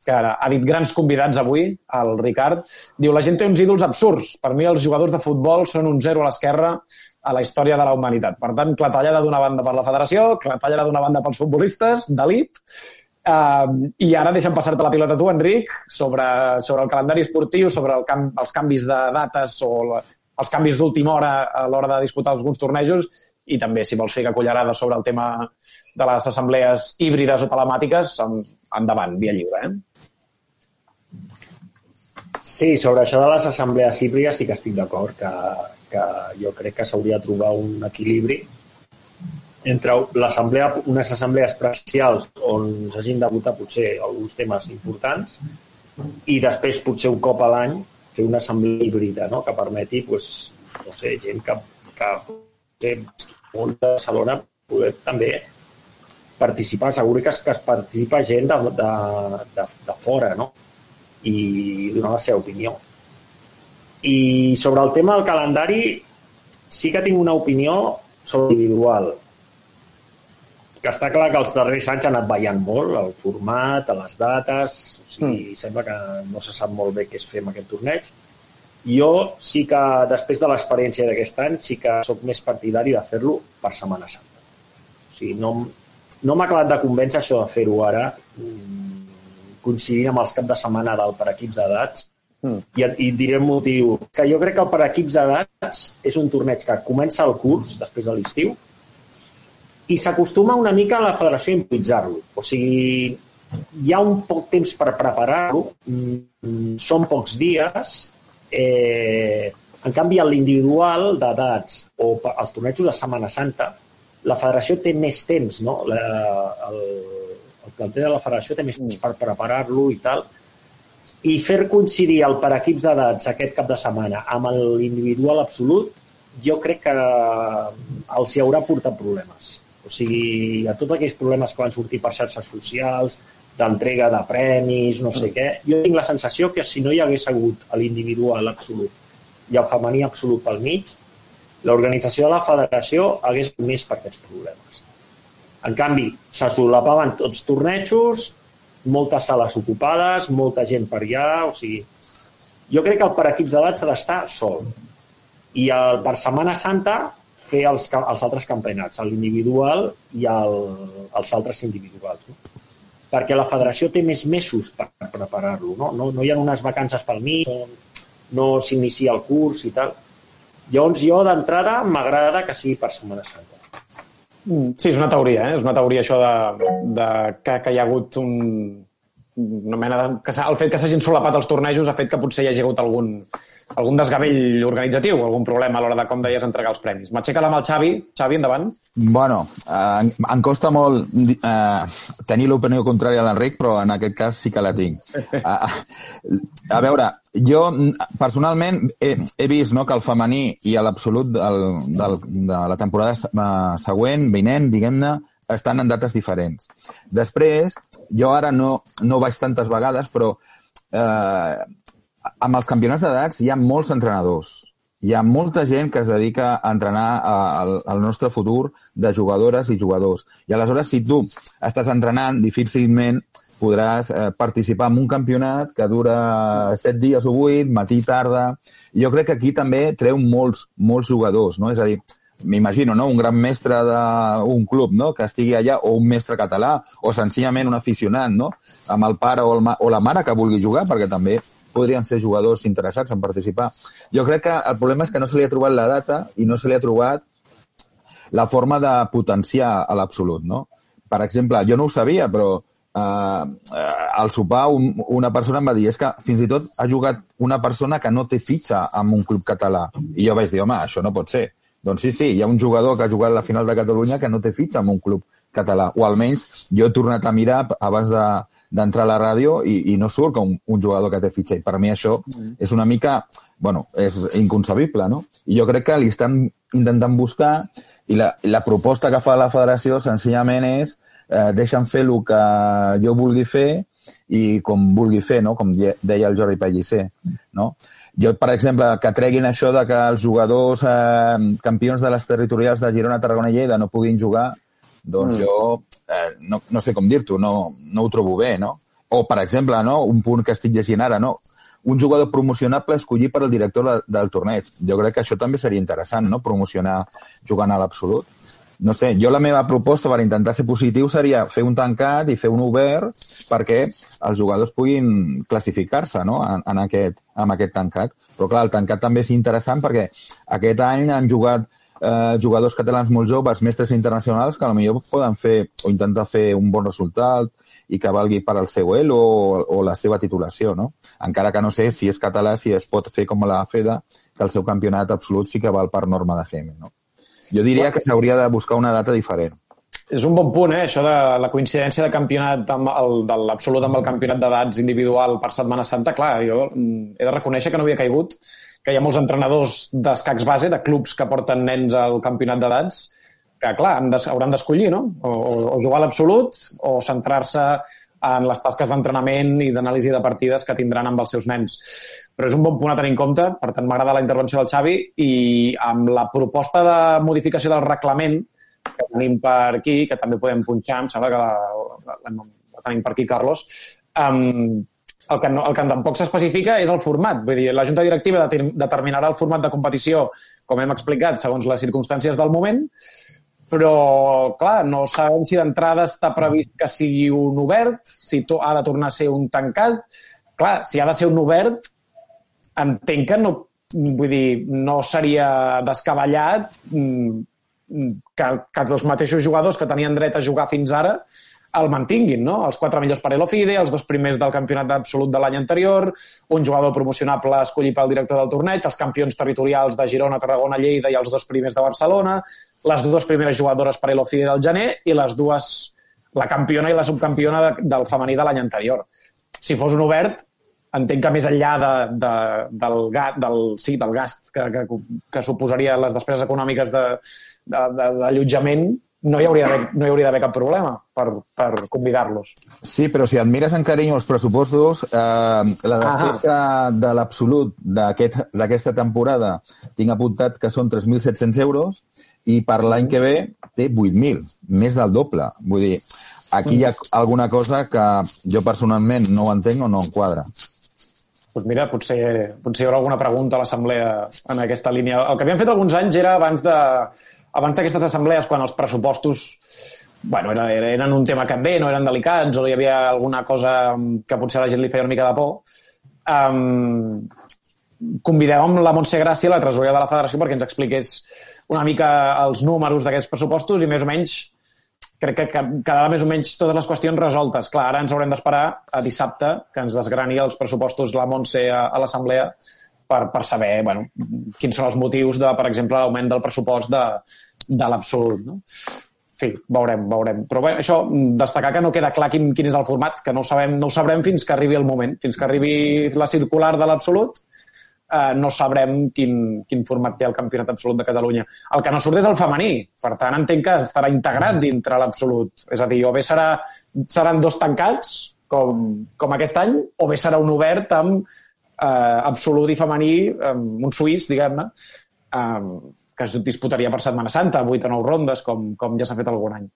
que ha dit grans convidats avui, el Ricard. Diu, la gent té uns ídols absurds. Per mi els jugadors de futbol són un zero a l'esquerra a la història de la humanitat. Per tant, clatellada d'una banda per la federació, clatellada d'una banda pels futbolistes d'elit, Uh, I ara deixa'm passar-te la pilota a tu, Enric, sobre, sobre el calendari esportiu, sobre el camp, els canvis de dates o la, els canvis d'última hora a l'hora de disputar alguns tornejos i també, si vols fer cullerada sobre el tema de les assemblees híbrides o telemàtiques, endavant, via lliure. Eh? Sí, sobre això de les assemblees híbrides sí que estic d'acord, que, que jo crec que s'hauria de trobar un equilibri entre l'assemblea, unes assemblees presencials on s'hagin de votar potser alguns temes importants i després potser un cop a l'any fer una assemblea híbrida no? que permeti pues, no sé, gent que, que molt de Barcelona poder també participar. Segur que es, que es participa gent de, de, de, de fora no? I donar la seva opinió. I sobre el tema del calendari sí que tinc una opinió sobre individual que està clar que els darrers anys ha anat ballant molt, el format, a les dates, o sigui, mm. sembla que no se sap molt bé què es fer amb aquest torneig. Jo sí que, després de l'experiència d'aquest any, sí que sóc més partidari de fer-lo per Setmana Santa. O sigui, no, no m'ha acabat de convèncer això de fer-ho ara, coincidint amb els cap de setmana del per equips d'edats, mm. i, i diré el motiu. Que jo crec que el per equips d'edats és un torneig que comença el curs, després de l'estiu, i s'acostuma una mica a la federació a improvisar-lo. O sigui, hi ha un poc temps per preparar-lo, mm, són pocs dies, eh, en canvi, a l'individual d'edats o els tornejos de Setmana Santa, la federació té més temps, no? La, el planter de la federació té més temps per preparar-lo i tal, i fer coincidir el per equips d'edats aquest cap de setmana amb l'individual absolut, jo crec que els hi haurà portat problemes. O sigui, a tots aquells problemes que van sortir per xarxes socials, d'entrega de premis, no sé què, jo tinc la sensació que si no hi hagués hagut l'individual absolut i el femení absolut pel mig, l'organització de la federació hagués més per aquests problemes. En canvi, se solapaven tots tornejos, moltes sales ocupades, molta gent per allà, o sigui... Jo crec que el per equips d'edat s'ha d'estar sol. I el per Setmana Santa fer els, els altres campionats, l'individual i el, els altres individuals. No? Perquè la federació té més mesos per preparar-lo. No? No, no hi ha unes vacances pel mig, no, no s'inicia el curs i tal. Llavors, jo d'entrada m'agrada que sigui per Setmana Santa. Mm, sí, és una teoria, eh? És una teoria això de, de que, que hi ha hagut un, una mena de, que el fet que s'hagin solapat els tornejos ha fet que potser hi hagi hagut algun, algun desgavell organitzatiu, algun problema a l'hora de, com deies, entregar els premis. M'aixeca la mà el Xavi. Xavi, endavant. Bueno, eh, em- costa molt eh, tenir l'opinió contrària a l'Enric, però en aquest cas sí que la tinc. A, a veure, jo personalment he, he vist no, que el femení i a l'absolut de la temporada eh, següent, vinent, diguem-ne, estan en dates diferents. Després, jo ara no, no vaig tantes vegades, però eh, amb els campionats d'edats hi ha molts entrenadors. Hi ha molta gent que es dedica a entrenar al, nostre futur de jugadores i jugadors. I aleshores, si tu estàs entrenant, difícilment podràs eh, participar en un campionat que dura set dies o vuit, matí i tarda. Jo crec que aquí també treu molts, molts jugadors, no? És a dir, m'imagino, no? un gran mestre d'un club no? que estigui allà, o un mestre català, o senzillament un aficionat, no? amb el pare o, el ma o la mare que vulgui jugar, perquè també podrien ser jugadors interessats en participar. Jo crec que el problema és que no se li ha trobat la data i no se li ha trobat la forma de potenciar a l'absolut, no? Per exemple, jo no ho sabia, però eh, eh, al sopar un, una persona em va dir és que fins i tot ha jugat una persona que no té fitxa en un club català. I jo vaig dir, home, això no pot ser. Doncs sí, sí, hi ha un jugador que ha jugat la final de Catalunya que no té fitxa en un club català. O almenys jo he tornat a mirar abans de d'entrar a la ràdio i, i no surt com un, un jugador que té fitxa. I per mi això és una mica, bueno, és inconcebible, no? I jo crec que li estan intentant buscar i la, la proposta que fa la federació senzillament és eh, deixa'm fer el que jo vulgui fer i com vulgui fer, no? com de- deia el Jordi Pellicer. No? Jo, per exemple, que treguin això de que els jugadors eh, campions de les territorials de Girona, Tarragona i Lleida no puguin jugar, doncs mm. jo eh, no, no sé com dir-t'ho, no, no ho trobo bé, no? O, per exemple, no? un punt que estic llegint ara, no? un jugador promocionable escollit per al director de, del torneig. Jo crec que això també seria interessant, no? promocionar jugant a l'absolut. No sé, jo la meva proposta per intentar ser positiu seria fer un tancat i fer un obert perquè els jugadors puguin classificar-se no? en, en aquest, en aquest tancat. Però clar, el tancat també és interessant perquè aquest any han jugat eh, jugadors catalans molt joves, mestres internacionals, que potser poden fer o intentar fer un bon resultat i que valgui per al seu elo o, o la seva titulació, no? Encara que no sé si és català, si es pot fer com la FEDA, que el seu campionat absolut sí que val per norma de GM, no? Jo diria que s'hauria de buscar una data diferent. És un bon punt, eh, això de la coincidència de campionat amb el, de l'absolut amb el campionat d'edats individual per Setmana Santa. Clar, jo mm, he de reconèixer que no havia caigut, que hi ha molts entrenadors d'escacs base, de clubs que porten nens al campionat d'edats, que, clar, han des, hauran d'escollir, no? O, o, o jugar a l'absolut o centrar-se en les tasques d'entrenament i d'anàlisi de partides que tindran amb els seus nens. Però és un bon punt a tenir en compte, per tant m'agrada la intervenció del Xavi i amb la proposta de modificació del reglament que tenim per aquí, que també podem punxar, em sembla que la, la, la, tenim per aquí, Carlos, um, el que, no, el que tampoc s'especifica és el format. Vull dir, la Junta Directiva deter- determinarà el format de competició, com hem explicat, segons les circumstàncies del moment, però, clar, no sabem si d'entrada està previst que sigui un obert, si to ha de tornar a ser un tancat. Clar, si ha de ser un obert, entenc que no, vull dir, no seria descabellat mm, que, que els mateixos jugadors que tenien dret a jugar fins ara el mantinguin, no? Els quatre millors per Elofide, els dos primers del campionat absolut de l'any anterior, un jugador promocionable escollit pel director del torneig, els campions territorials de Girona, Tarragona, Lleida i els dos primers de Barcelona, les dues primeres jugadores per Elofide del gener i les dues, la campiona i la subcampiona de, del femení de l'any anterior. Si fos un obert, entenc que més enllà de, de, del, ga, del, sí, del gast que, que, que suposaria les despeses econòmiques d'allotjament, de, de, d'allotjament, no hi hauria d'haver no hi hauria d'haver cap problema per, per convidar-los. Sí, però si et mires en carinyo els pressupostos, eh, la despesa de l'absolut d'aquest- d'aquesta temporada tinc apuntat que són 3.700 euros i per l'any que ve té 8.000, més del doble. Vull dir, aquí hi ha alguna cosa que jo personalment no ho entenc o no em quadra. Doncs mira, potser, potser hi haurà alguna pregunta a l'assemblea en aquesta línia. El que havíem fet alguns anys era abans de abans d'aquestes assemblees, quan els pressupostos bueno, era- eren un tema també, no eren delicats, o hi havia alguna cosa que potser a la gent li feia una mica de por, um, convidàvem la Montse Gràcia, la tresorera de la federació, perquè ens expliqués una mica els números d'aquests pressupostos i més o menys crec que quedarà més o menys totes les qüestions resoltes. Clar, ara ens haurem d'esperar a dissabte que ens desgrani els pressupostos la Montse a, a l'Assemblea per, per saber bueno, quins són els motius de, per exemple, l'augment del pressupost de, de l'absolut. No? Fi, veurem, veurem. Però bé, això, destacar que no queda clar quin, quin és el format, que no sabem, no ho sabrem fins que arribi el moment, fins que arribi la circular de l'absolut, eh, no sabrem quin, quin format té el Campionat Absolut de Catalunya. El que no surt és el femení, per tant entenc que estarà integrat dintre l'absolut. És a dir, o bé serà, seran dos tancats, com, com aquest any, o bé serà un obert amb eh, absolut i femení, amb un suís, diguem-ne, eh, que es disputaria per Setmana Santa, 8 o 9 rondes, com, com ja s'ha fet algun any.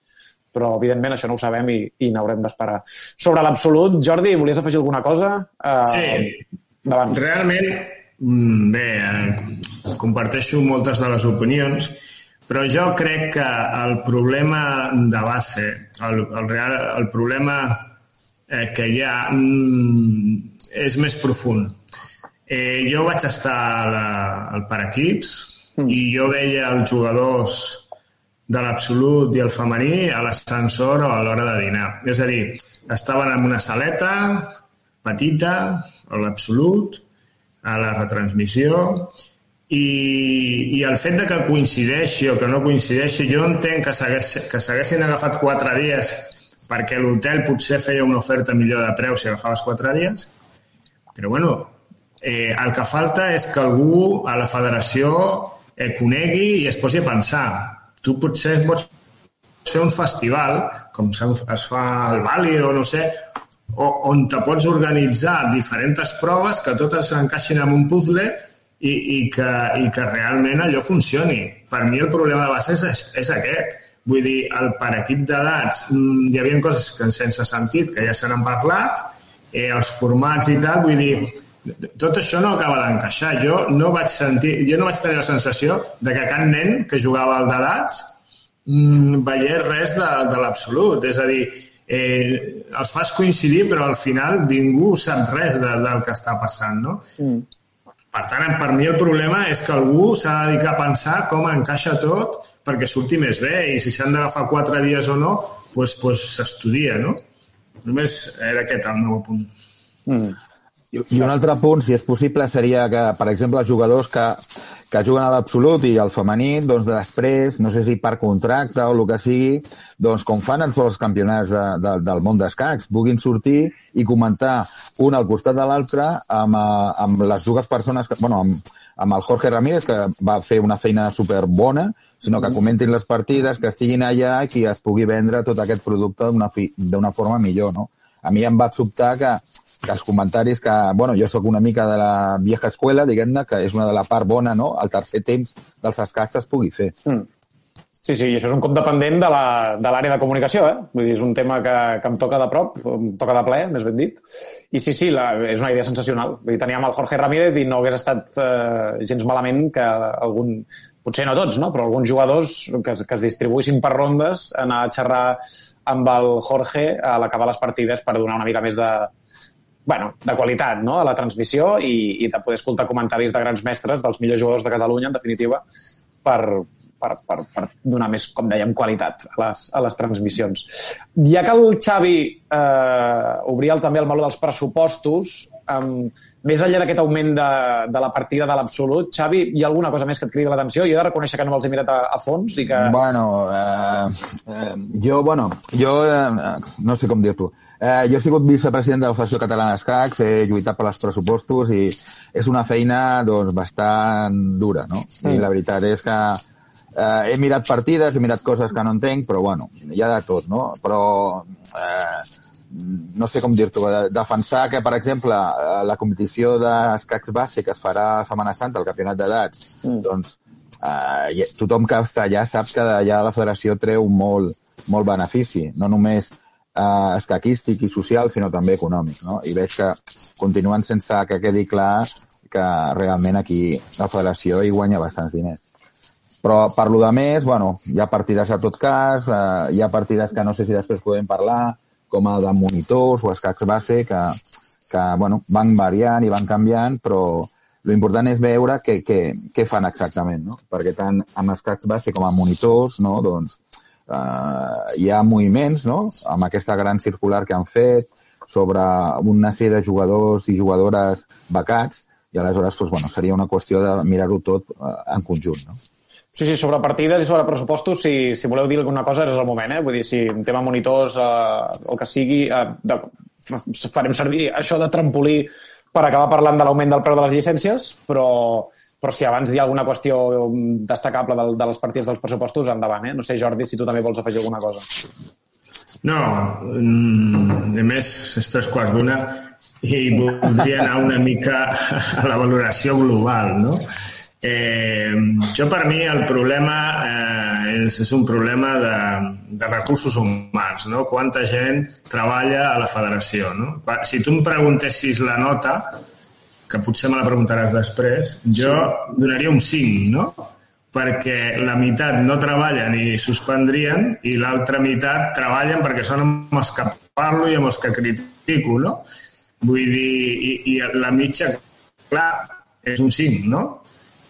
Però, evidentment, això no ho sabem i, i n'haurem d'esperar. Sobre l'absolut, Jordi, volies afegir alguna cosa? Uh, sí. Davant. Realment, mm, bé, eh, comparteixo moltes de les opinions, però jo crec que el problema de base, el, el, real, el problema eh, que hi ha mm, és més profund. Eh, jo vaig estar la, al Paraquips, mm. i jo veia els jugadors de l'absolut i el femení a l'ascensor o a l'hora de dinar. És a dir, estaven en una saleta petita, a l'absolut, a la retransmissió, i, i el fet de que coincideixi o que no coincideixi, jo entenc que s'haguessin agafat quatre dies perquè l'hotel potser feia una oferta millor de preu si agafaves quatre dies, però bueno, eh, el que falta és que algú a la federació eh, conegui i es posi a pensar. Tu potser pots fer un festival, com es fa al Bali o no sé, o, on te pots organitzar diferents proves que totes s'encaixin en un puzzle i, i, que, i que realment allò funcioni. Per mi el problema de base és, és aquest. Vull dir, el per equip d'edats mm, hi havia coses que sense sentit, que ja se n'han parlat, eh, els formats i tal, vull dir, tot això no acaba d'encaixar. Jo no vaig sentir, jo no vaig tenir la sensació de que cap nen que jugava al d'edats mmm, veiés res de, de l'absolut. És a dir, eh, els fas coincidir, però al final ningú sap res de, del que està passant, no? Mm. Per tant, per mi el problema és que algú s'ha de dedicar a pensar com encaixa tot perquè surti més bé i si s'han d'agafar quatre dies o no, doncs pues, s'estudia, no? Només era aquest el meu punt. Mm. I un altre punt, si és possible, seria que, per exemple, els jugadors que, que juguen a l'absolut i al femení, doncs després, no sé si per contracte o el que sigui, doncs com fan en els campionats de, de, del món d'escacs, puguin sortir i comentar un al costat de l'altre amb, eh, amb les dues persones, que, bueno, amb, amb el Jorge Ramírez, que va fer una feina superbona, sinó que comentin les partides, que estiguin allà i que es pugui vendre tot aquest producte d'una forma millor, no? A mi em va sobtar que que els comentaris que, bueno, jo sóc una mica de la vieja escuela, diguem-ne, que és una de la part bona, no?, el tercer temps dels escacs es pugui fer. Mm. Sí, sí, i això és un cop dependent de l'àrea de, de comunicació, eh? Vull dir, és un tema que, que em toca de prop, em toca de ple, més ben dit. I sí, sí, la, és una idea sensacional. Vull dir, teníem el Jorge Ramírez i no hagués estat eh, gens malament que algun, potser no tots, no? però alguns jugadors que, que es distribuïssin per rondes, anar a xerrar amb el Jorge a l'acabar les partides per donar una mica més de, bueno, de qualitat no? a la transmissió i, i de poder escoltar comentaris de grans mestres, dels millors jugadors de Catalunya, en definitiva, per, per, per, per donar més, com dèiem, qualitat a les, a les transmissions. Ja que el Xavi eh, obria també el meló dels pressupostos, um, més enllà d'aquest augment de, de la partida de l'absolut, Xavi, hi ha alguna cosa més que et cridi l'atenció? Jo he de reconèixer que no me'ls he mirat a, a fons i que... Bueno, eh, eh, jo, bueno, jo eh, no sé com dir-t'ho. Eh, jo he sigut vicepresident de la Federació Catalana d'Escacs, he lluitat per als pressupostos i és una feina doncs, bastant dura, no? Mm. I la veritat és que eh, he mirat partides, he mirat coses que no entenc, però bueno, hi ha de tot, no? Però eh, no sé com dir-t'ho, defensar que, per exemple, la competició d'escacs que es farà a Setmana Santa, el campionat d'edats, mm. doncs eh, tothom que està allà sap que d'allà la federació treu molt, molt benefici, no només eh, escaquístic i social, sinó també econòmic. No? I veig que continuen sense que quedi clar que realment aquí la federació hi guanya bastants diners. Però per lo de més, bueno, hi ha partides a tot cas, eh, hi ha partides que no sé si després podem parlar, com el de monitors o escacs base, que, que bueno, van variant i van canviant, però l'important és veure què, què, què fan exactament, no? perquè tant amb escacs base com amb monitors no? doncs, eh, hi ha moviments, no?, amb aquesta gran circular que han fet sobre una sèrie de jugadors i jugadores becats, i aleshores doncs, bueno, seria una qüestió de mirar-ho tot eh, en conjunt. No? Sí, sí, sobre partides i sobre pressupostos, si, si voleu dir alguna cosa, és el moment, eh? Vull dir, si en tema monitors, eh, el que sigui, eh, de, farem servir això de trampolí per acabar parlant de l'augment del preu de les llicències, però, però si abans hi ha alguna qüestió destacable de, de les partides dels pressupostos, endavant, eh? No sé, Jordi, si tu també vols afegir alguna cosa. No, mm, a més, és tres quarts d'una i voldria anar una mica a la valoració global, no? Eh, jo, per mi, el problema eh, és, és un problema de, de recursos humans, no? Quanta gent treballa a la federació, no? Si tu em preguntessis la nota, que potser me la preguntaràs després, jo sí. donaria un 5, no? perquè la meitat no treballen i suspendrien i l'altra meitat treballen perquè són amb els que parlo i amb els que critico, no? Vull dir, i, i la mitja, clar, és un 5, no?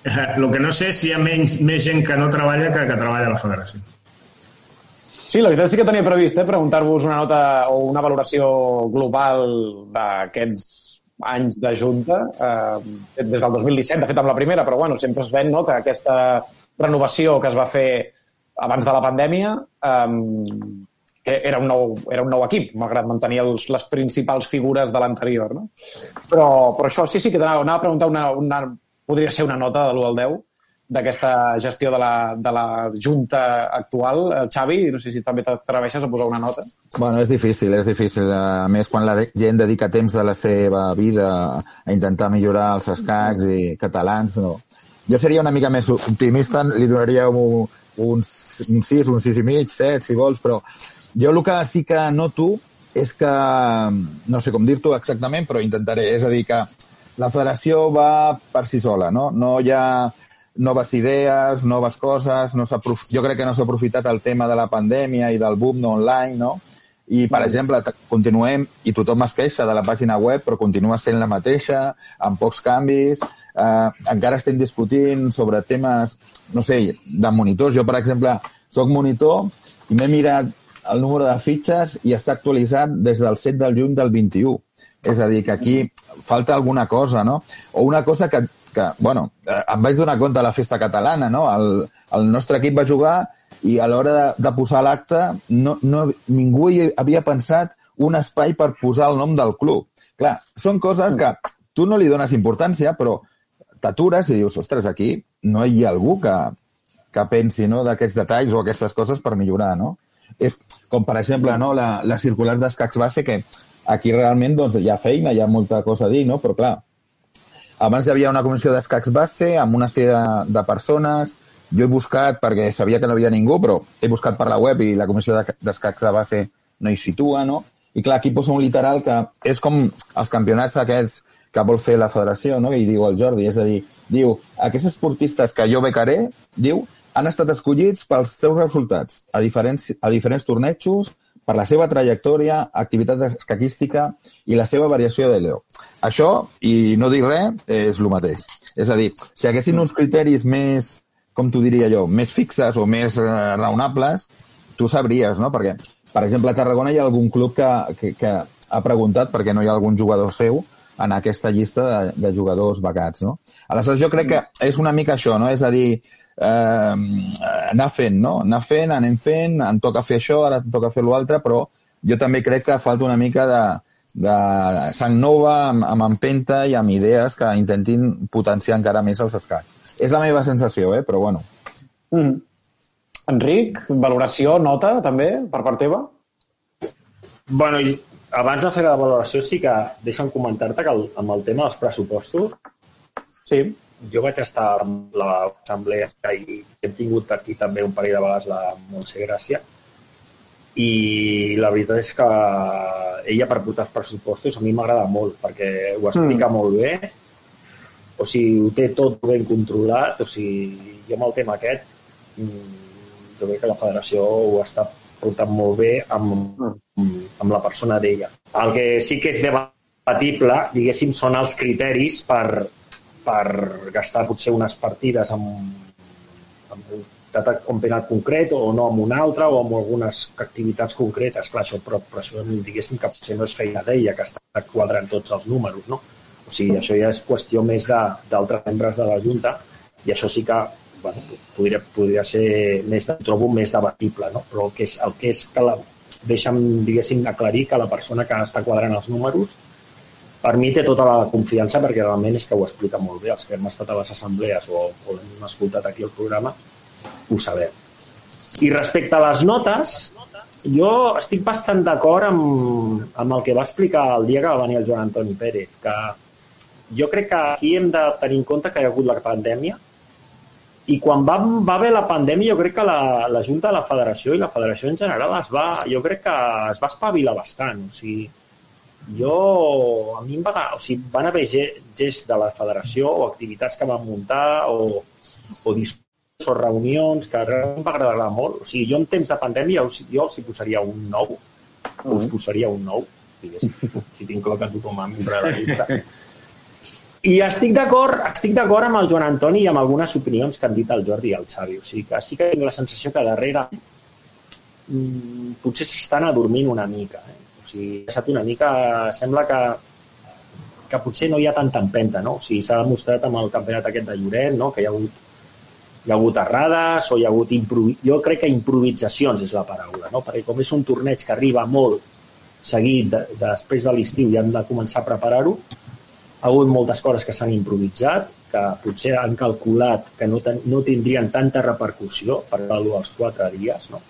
El que no sé és si hi ha menys, més gent que no treballa que que treballa a la federació. Sí, la veritat sí que tenia previst eh, preguntar-vos una nota o una valoració global d'aquests anys de Junta, eh, des del 2017, de fet amb la primera, però bueno, sempre es ven no, que aquesta renovació que es va fer abans de la pandèmia eh, era, un nou, era un nou equip, malgrat mantenir els, les principals figures de l'anterior. No? Però, però això sí, sí que anava a preguntar una, una, podria ser una nota de l'1 al 10 d'aquesta gestió de la, de la Junta actual. Eh, Xavi, no sé si també t'atreveixes a posar una nota. Bueno, és difícil, és difícil. A més, quan la gent dedica temps de la seva vida a intentar millorar els escacs i catalans, no. Jo seria una mica més optimista, li donaria un, un, un 6, un 6 i mig, 7, si vols, però jo el que sí que noto és que, no sé com dir-t'ho exactament, però intentaré. És a dir, que la federació va per si sola, no? No hi ha noves idees, noves coses, no jo crec que no s'ha aprofitat el tema de la pandèmia i del boom online, no? I, per exemple, continuem, i tothom es queixa de la pàgina web, però continua sent la mateixa, amb pocs canvis, eh, encara estem discutint sobre temes, no sé, de monitors. Jo, per exemple, sóc monitor i m'he mirat el número de fitxes i està actualitzat des del 7 del juny del 21. És a dir, que aquí falta alguna cosa, no? O una cosa que, que bueno, eh, em vaig donar compte a la festa catalana, no? El, el nostre equip va jugar i a l'hora de, de posar l'acte no, no, ningú hi havia pensat un espai per posar el nom del club. Clar, són coses que tu no li dones importància, però t'atures i dius, ostres, aquí no hi ha algú que, que pensi no, d'aquests detalls o aquestes coses per millorar, no? És com, per exemple, no, la, la circular d'escacs base, que Aquí realment doncs, hi ha feina, hi ha molta cosa a dir, no? però clar, abans hi havia una comissió d'escacs base amb una sèrie de, de persones, jo he buscat perquè sabia que no havia ningú, però he buscat per la web i la comissió d'escacs de base no hi situa, no? I clar, aquí posa un literal que és com els campionats aquests que vol fer la federació, no? I diu el Jordi, és a dir, diu, aquests esportistes que jo becaré, diu, han estat escollits pels seus resultats a diferents, a diferents tornejos, per la seva trajectòria, activitat escaquística i la seva variació de Leo. Això, i no dir res, és el mateix. És a dir, si haguessin uns criteris més, com t'ho diria jo, més fixes o més eh, raonables, tu sabries, no? Perquè, per exemple, a Tarragona hi ha algun club que, que, que ha preguntat perquè no hi ha algun jugador seu en aquesta llista de, de jugadors becats, no? Aleshores, jo crec que és una mica això, no? És a dir, eh, anar fent, no? Anar fent, anem fent, em toca fer això, ara em toca fer l'altre, però jo també crec que falta una mica de, de sang nova, amb, amb empenta i amb idees que intentin potenciar encara més els escacs. És la meva sensació, eh? però bueno. Mm. Enric, valoració, nota, també, per part teva? Bueno, i abans de fer la valoració sí que deixa'm comentar-te que el, amb el tema dels pressupostos sí jo vaig estar amb l'assemblea i hem tingut aquí també un parell de vegades la Montse Gràcia i la veritat és que ella per portar els pressupostos a mi m'agrada molt perquè ho explica mm. molt bé o sigui, ho té tot ben controlat o sigui, jo amb el tema aquest mm, jo crec que la federació ho està portant molt bé amb, mm. amb la persona d'ella. El que sí que és debatible, diguéssim, són els criteris per, per gastar potser unes partides amb, amb de campionat concret o no amb un altre o amb algunes activitats concretes. Clar, això, però, però això diguéssim que potser no és feina d'ella, que està quadrant tots els números, no? O sigui, això ja és qüestió més d'altres membres de la Junta i això sí que bueno, podria, podria ser més, trobo més debatible, no? però el que és, el que és que la, deixa'm, diguéssim, aclarir que la persona que està quadrant els números per mi té tota la confiança perquè realment és que ho explica molt bé. Els que hem estat a les assemblees o, o hem escoltat aquí el programa ho sabem. I respecte a les notes, jo estic bastant d'acord amb, amb el que va explicar el dia que va venir el Joan Antoni Pérez, que jo crec que aquí hem de tenir en compte que hi ha hagut la pandèmia i quan va, va haver la pandèmia jo crec que la, la Junta de la Federació i la Federació en general es va, jo crec que es va espavilar bastant. O sigui, jo, a mi em va, o sigui, van haver gests de la federació o activitats que van muntar o, o discursos o reunions que em va agradar molt. O sigui, jo en temps de pandèmia jo els hi posaria un nou, mm. us posaria un nou, si tinc clar que tothom a membre de la llista. I estic d'acord estic d'acord amb el Joan Antoni i amb algunes opinions que han dit el Jordi i el Xavi. O sigui que sí que tinc la sensació que darrere mmm, potser s'estan adormint una mica. Eh? O sigui, ha estat una mica... Sembla que, que potser no hi ha tanta empenta, no? O sigui, s'ha demostrat amb el campionat aquest de Lloret, no? Que hi ha hagut hi ha hagut errades o hi ha hagut jo crec que improvisacions és la paraula, no? perquè com és un torneig que arriba molt seguit de, de, després de l'estiu i han de començar a preparar-ho, ha hagut moltes coses que s'han improvisat, que potser han calculat que no, ten, no tindrien tanta repercussió per els quatre dies, no?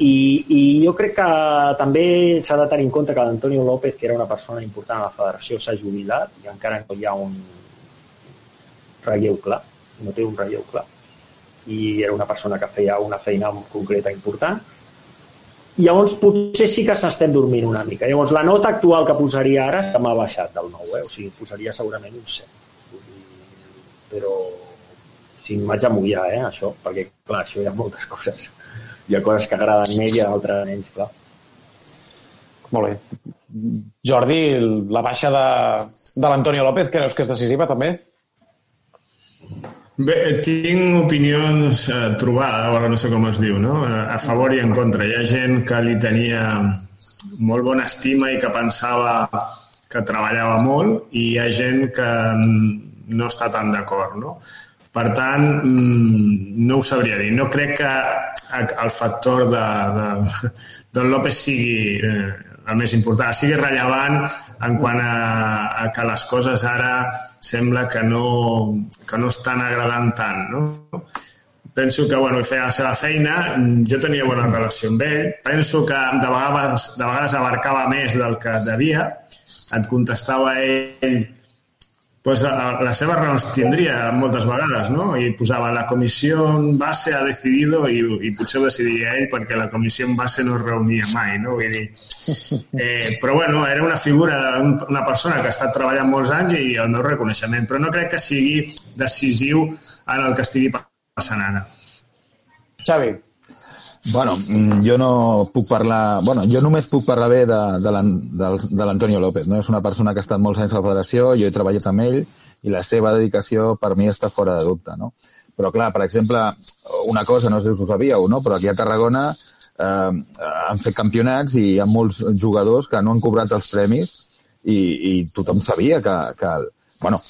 I, I jo crec que també s'ha de tenir en compte que l'Antonio López, que era una persona important a la federació, s'ha jubilat i encara no hi ha un relleu clar, no té un relleu clar. I era una persona que feia una feina concreta important Llavors, potser sí que s'estem dormint una mica. Llavors, la nota actual que posaria ara se m'ha baixat del 9, eh? o sigui, posaria segurament un 7. Però si vaig a mullar, eh, això, perquè, clar, això hi ha moltes coses. Hi ha coses que agraden més i d'altres menys, clar. Molt bé. Jordi, la baixa de, de l'Antonio López, creus que és decisiva, també? Bé, tinc opinions eh, trobades, ara no sé com es diu, no? Eh, a favor i en contra. Hi ha gent que li tenia molt bona estima i que pensava que treballava molt i hi ha gent que no està tan d'acord, no? Per tant, mm, no ho sabria dir. No crec que el factor de, de, Don López sigui eh, el més important, sigui rellevant en quant a, a que les coses ara sembla que no, que no estan agradant tant, no? Penso que, bueno, feia la seva feina, jo tenia bona relació amb ell, penso que de vegades, de vegades abarcava més del que devia, et contestava ell pues, les seves raons tindria moltes vegades, no? I posava la comissió en base ha decidido i, i potser ho decidiria ell perquè la comissió en base no es reunia mai, no? Vull dir, eh, però bueno, era una figura, una persona que ha estat treballant molts anys i el meu reconeixement, però no crec que sigui decisiu en el que estigui passant ara. Xavi. Bueno, mm, jo no puc parlar... Bueno, jo només puc parlar bé de, de l'Antonio López. No? És una persona que ha estat molts anys a la federació, jo he treballat amb ell i la seva dedicació per mi està fora de dubte. No? Però, clar, per exemple, una cosa, no sé si ho sabíeu, no? però aquí a Tarragona eh, han fet campionats i hi ha molts jugadors que no han cobrat els premis i, i tothom sabia que, que bueno,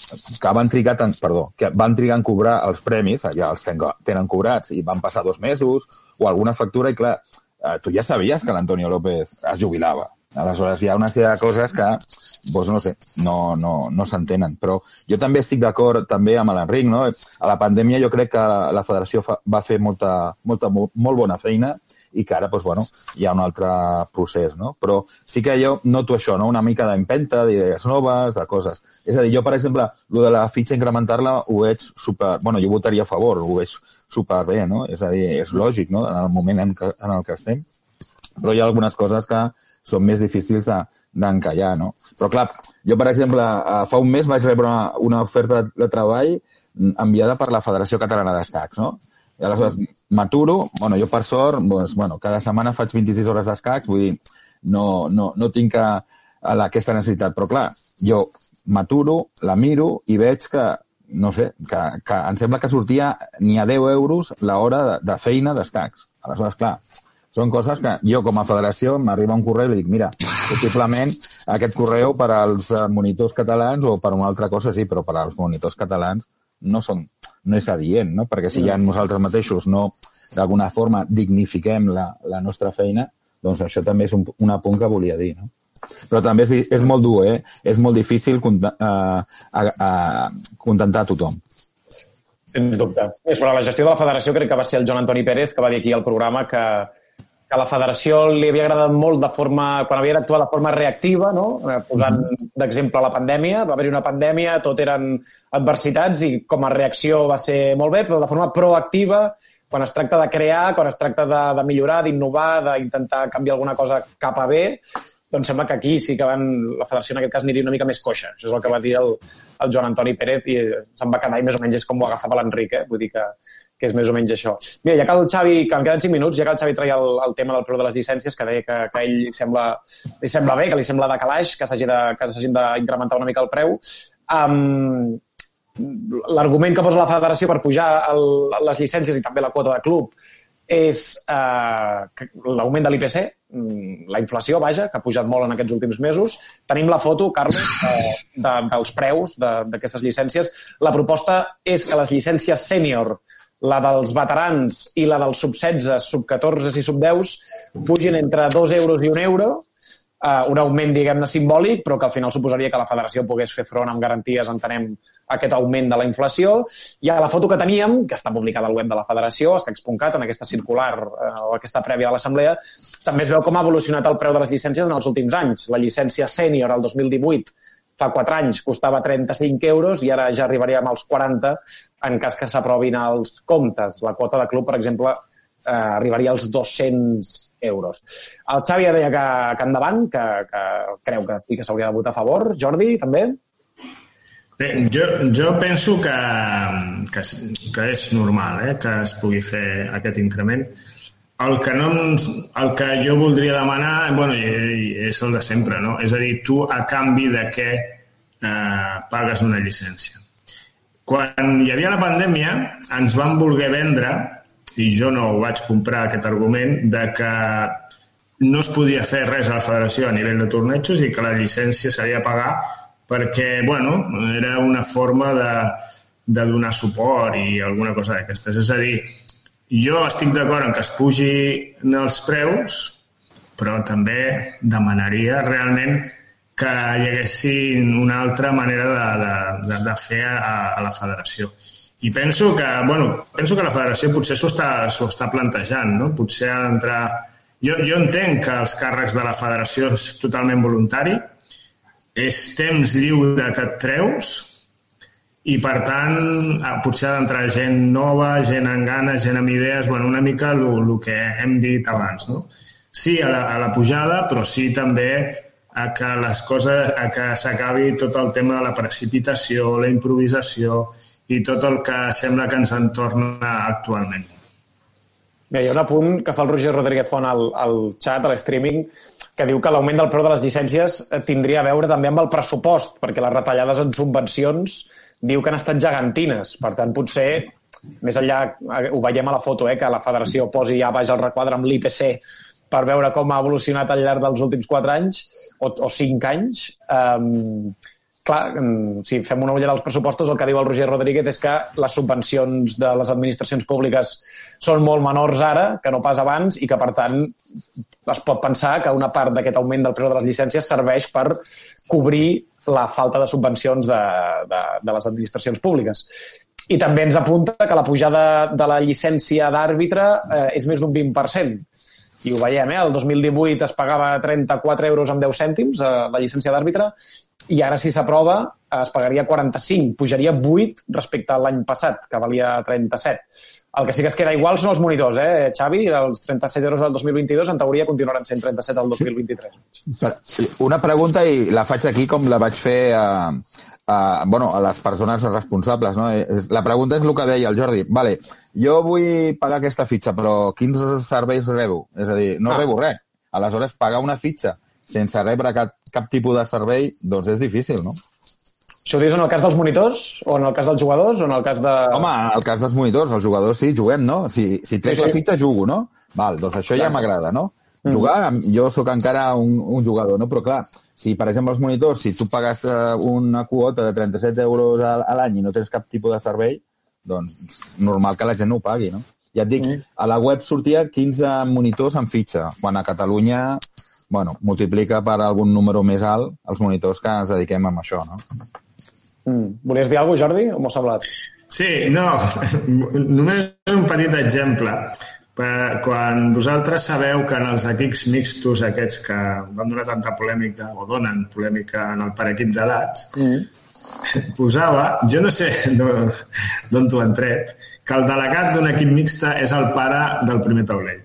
que van trigar tant, perdó, que van trigar en cobrar els premis, ja els tenen cobrats i van passar dos mesos o alguna factura i clar, eh, tu ja sabies que l'Antonio López es jubilava. Aleshores, hi ha una sèrie de coses que, doncs, no sé, no, no, no s'entenen. Però jo també estic d'acord també amb l'Enric, no? A la pandèmia jo crec que la federació fa, va fer molta, molta, molt bona feina i que ara doncs, bueno, hi ha un altre procés, no? Però sí que jo noto això, no? una mica d'empenta, d'idees noves, de coses. És a dir, jo, per exemple, el de la fitxa incrementar-la ho veig super... Bueno, jo votaria a favor, ho veig super bé, no? És a dir, és lògic, no?, en el moment en, que, en el que estem. Però hi ha algunes coses que són més difícils de, d'encallar, no? Però, clar, jo, per exemple, fa un mes vaig rebre una, una oferta de treball enviada per la Federació Catalana d'Escacs, no? I aleshores m'aturo, bueno, jo per sort, doncs, bueno, cada setmana faig 26 hores d'escacs, vull dir, no, no, no tinc a, a aquesta necessitat. Però clar, jo m'aturo, la miro i veig que no sé, que, que em sembla que sortia ni a 10 euros l'hora de, de feina d'escacs. Aleshores, clar, són coses que jo com a federació m'arriba un correu i dic, mira, possiblement aquest correu per als monitors catalans o per una altra cosa sí, però per als monitors catalans no, són, no és adient, no? perquè si ja nosaltres mateixos no d'alguna forma dignifiquem la, la nostra feina, doncs això també és un, un apunt que volia dir. No? Però també és, és molt dur, eh? És molt difícil conta, uh, a, a, contentar tothom. Sens dubte. Però la gestió de la federació crec que va ser el Joan Antoni Pérez, que va dir aquí al programa que, que a la federació li havia agradat molt de forma, quan havia d'actuar de forma reactiva, no? Eh, posant d'exemple la pandèmia, va haver-hi una pandèmia, tot eren adversitats i com a reacció va ser molt bé, però de forma proactiva, quan es tracta de crear, quan es tracta de, de millorar, d'innovar, d'intentar canviar alguna cosa cap a bé, doncs sembla que aquí sí que van, la federació en aquest cas aniria una mica més coixa. Això és el que va dir el, el Joan Antoni Pérez i se'n va quedar i més o menys és com ho agafava l'Enric, eh? vull dir que, que és més o menys això. Mira, ja que el Xavi, que em queden 5 minuts, ja que el Xavi traia el, el tema del preu de les llicències, que deia que, que ell sembla, li sembla bé, que li sembla de calaix, que s'hagin d'incrementar una mica el preu, um, l'argument que posa la federació per pujar el, les llicències i també la quota de club és eh, l'augment de l'IPC, mm, la inflació, vaja, que ha pujat molt en aquests últims mesos. Tenim la foto, Carlos, eh, de, dels preus d'aquestes llicències. La proposta és que les llicències sènior, la dels veterans i la dels sub-16, sub-14 i sub-10 pugin entre 2 euros i 1 euro, eh, un augment, diguem-ne, simbòlic, però que al final suposaria que la federació pogués fer front amb garanties, entenem, aquest augment de la inflació. I a la foto que teníem, que està publicada al web de la federació, escacs.cat, en aquesta circular eh, o aquesta prèvia de l'assemblea, també es veu com ha evolucionat el preu de les llicències en els últims anys. La llicència sènior al 2018 fa 4 anys costava 35 euros i ara ja arribaríem als 40 en cas que s'aprovin els comptes. La quota de club, per exemple, eh, arribaria als 200 euros. El Xavi ja deia que, que endavant, que, que creu que sí que s'hauria de votar a favor. Jordi, també? Bé, jo, jo penso que, que, que és normal eh, que es pugui fer aquest increment. El que, no, el que jo voldria demanar bueno, és el de sempre, no? és a dir, tu a canvi de què eh, pagues una llicència. Quan hi havia la pandèmia, ens van voler vendre, i jo no ho vaig comprar, aquest argument, de que no es podia fer res a la federació a nivell de tornejos i que la llicència s'havia de pagar perquè, bueno, era una forma de, de donar suport i alguna cosa d'aquestes. És a dir, jo estic d'acord en que es pugin els preus, però també demanaria realment que hi haguessin una altra manera de, de, de, de fer a, a la federació. I penso que, bueno, penso que la federació potser s'ho està, està plantejant, no? Potser ha. Jo, jo entenc que els càrrecs de la federació és totalment voluntari, és temps lliure que et treus i, per tant, eh, potser ha d'entrar gent nova, gent amb ganes, gent amb idees, bueno, una mica el que hem dit abans, no? Sí a la, a la pujada, però sí també a que les coses, a que s'acabi tot el tema de la precipitació, la improvisació i tot el que sembla que ens entorna actualment. Bé, hi ha un apunt que fa el Roger Rodríguez Font al, al xat, a l'streaming, que diu que l'augment del preu de les llicències eh, tindria a veure també amb el pressupost, perquè les retallades en subvencions diu que han estat gegantines. Per tant, potser, més enllà, eh, ho veiem a la foto, eh, que la federació posi ja baix el requadre amb l'IPC per veure com ha evolucionat al llarg dels últims 4 anys o, o 5 anys. Um, clar, si fem una ullera als pressupostos, el que diu el Roger Rodríguez és que les subvencions de les administracions públiques són molt menors ara que no pas abans i que, per tant, es pot pensar que una part d'aquest augment del preu de les llicències serveix per cobrir la falta de subvencions de, de, de les administracions públiques. I també ens apunta que la pujada de la llicència d'àrbitre eh, és més d'un 20%. I ho veiem, eh? El 2018 es pagava 34 euros amb 10 cèntims eh, la llicència d'àrbitre i ara si s'aprova es pagaria 45, pujaria 8 respecte a l'any passat, que valia 37. El que sí que es queda igual són els monitors, eh, Xavi? Els 37 euros del 2022 en teoria continuaran sent 37 al 2023. Una pregunta i la faig aquí com la vaig fer a, a, bueno, a les persones responsables. No? La pregunta és el que deia el Jordi. Vale, jo vull pagar aquesta fitxa, però quins serveis rebo? És a dir, no ah. rebo res. Aleshores, pagar una fitxa sense rebre cap, cap tipus de servei, doncs és difícil, no? Això ho dius en el cas dels monitors, o en el cas dels jugadors, o en el cas de... Home, en el cas dels monitors, els jugadors sí, juguem, no? Si, si trec Sí, sí. la fitxa, jugo, no? Val, doncs això ja m'agrada, no? Jugar, em- jo sóc encara un, un jugador, no? Però clar, si per exemple els monitors, si tu pagues eh, una quota de 37 euros a, a l'any i no tens cap tipus de servei, doncs normal que la gent no ho pagui, no? Ja et dic, a la web sortia 15 monitors en fitxa, quan a Catalunya, bueno, multiplica per algun número més alt els monitors que ens dediquem a això, no? Mm. Volies dir alguna cosa, Jordi, o m'ho semblat? Sí, no, només un petit exemple. Per- Quan vosaltres sabeu que en els equips mixtos aquests que van donar tanta polèmica o donen polèmica en el per equip d'edats, mm. posava, jo no sé d'on t'ho han tret, que el delegat d'un equip mixta és el pare del primer taulell.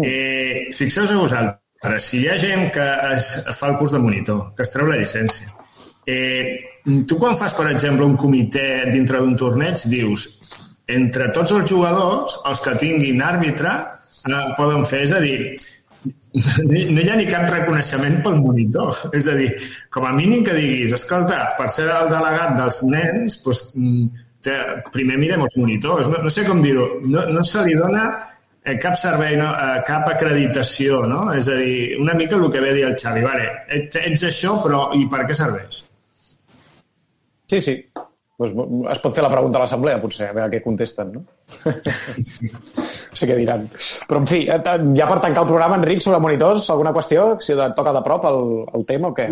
Eh, Fixeu-vos vosaltres, si hi ha gent que es fa el curs de monitor, que es treu la llicència, eh, tu quan fas, per exemple, un comitè dintre d'un torneig, dius, entre tots els jugadors, els que tinguin àrbitre, eh, poden fer, és a dir, no hi ha ni cap reconeixement pel monitor. És a dir, com a mínim que diguis, escolta, per ser el delegat dels nens, doncs, mm, te, primer mirem els monitors. No, no sé com dir-ho. No, no se li dona eh, cap servei, no, eh, cap acreditació, no? És a dir, una mica el que ve a dir el Xavi. Vale, ets, ets això, però i per què serveix? Sí, sí. Pues, es pot fer la pregunta a l'assemblea, potser, a veure què contesten, no? no sé què diran. Però, en fi, eh, ja per tancar el programa, Enric, sobre monitors, alguna qüestió? Si et toca de prop el, el tema o què?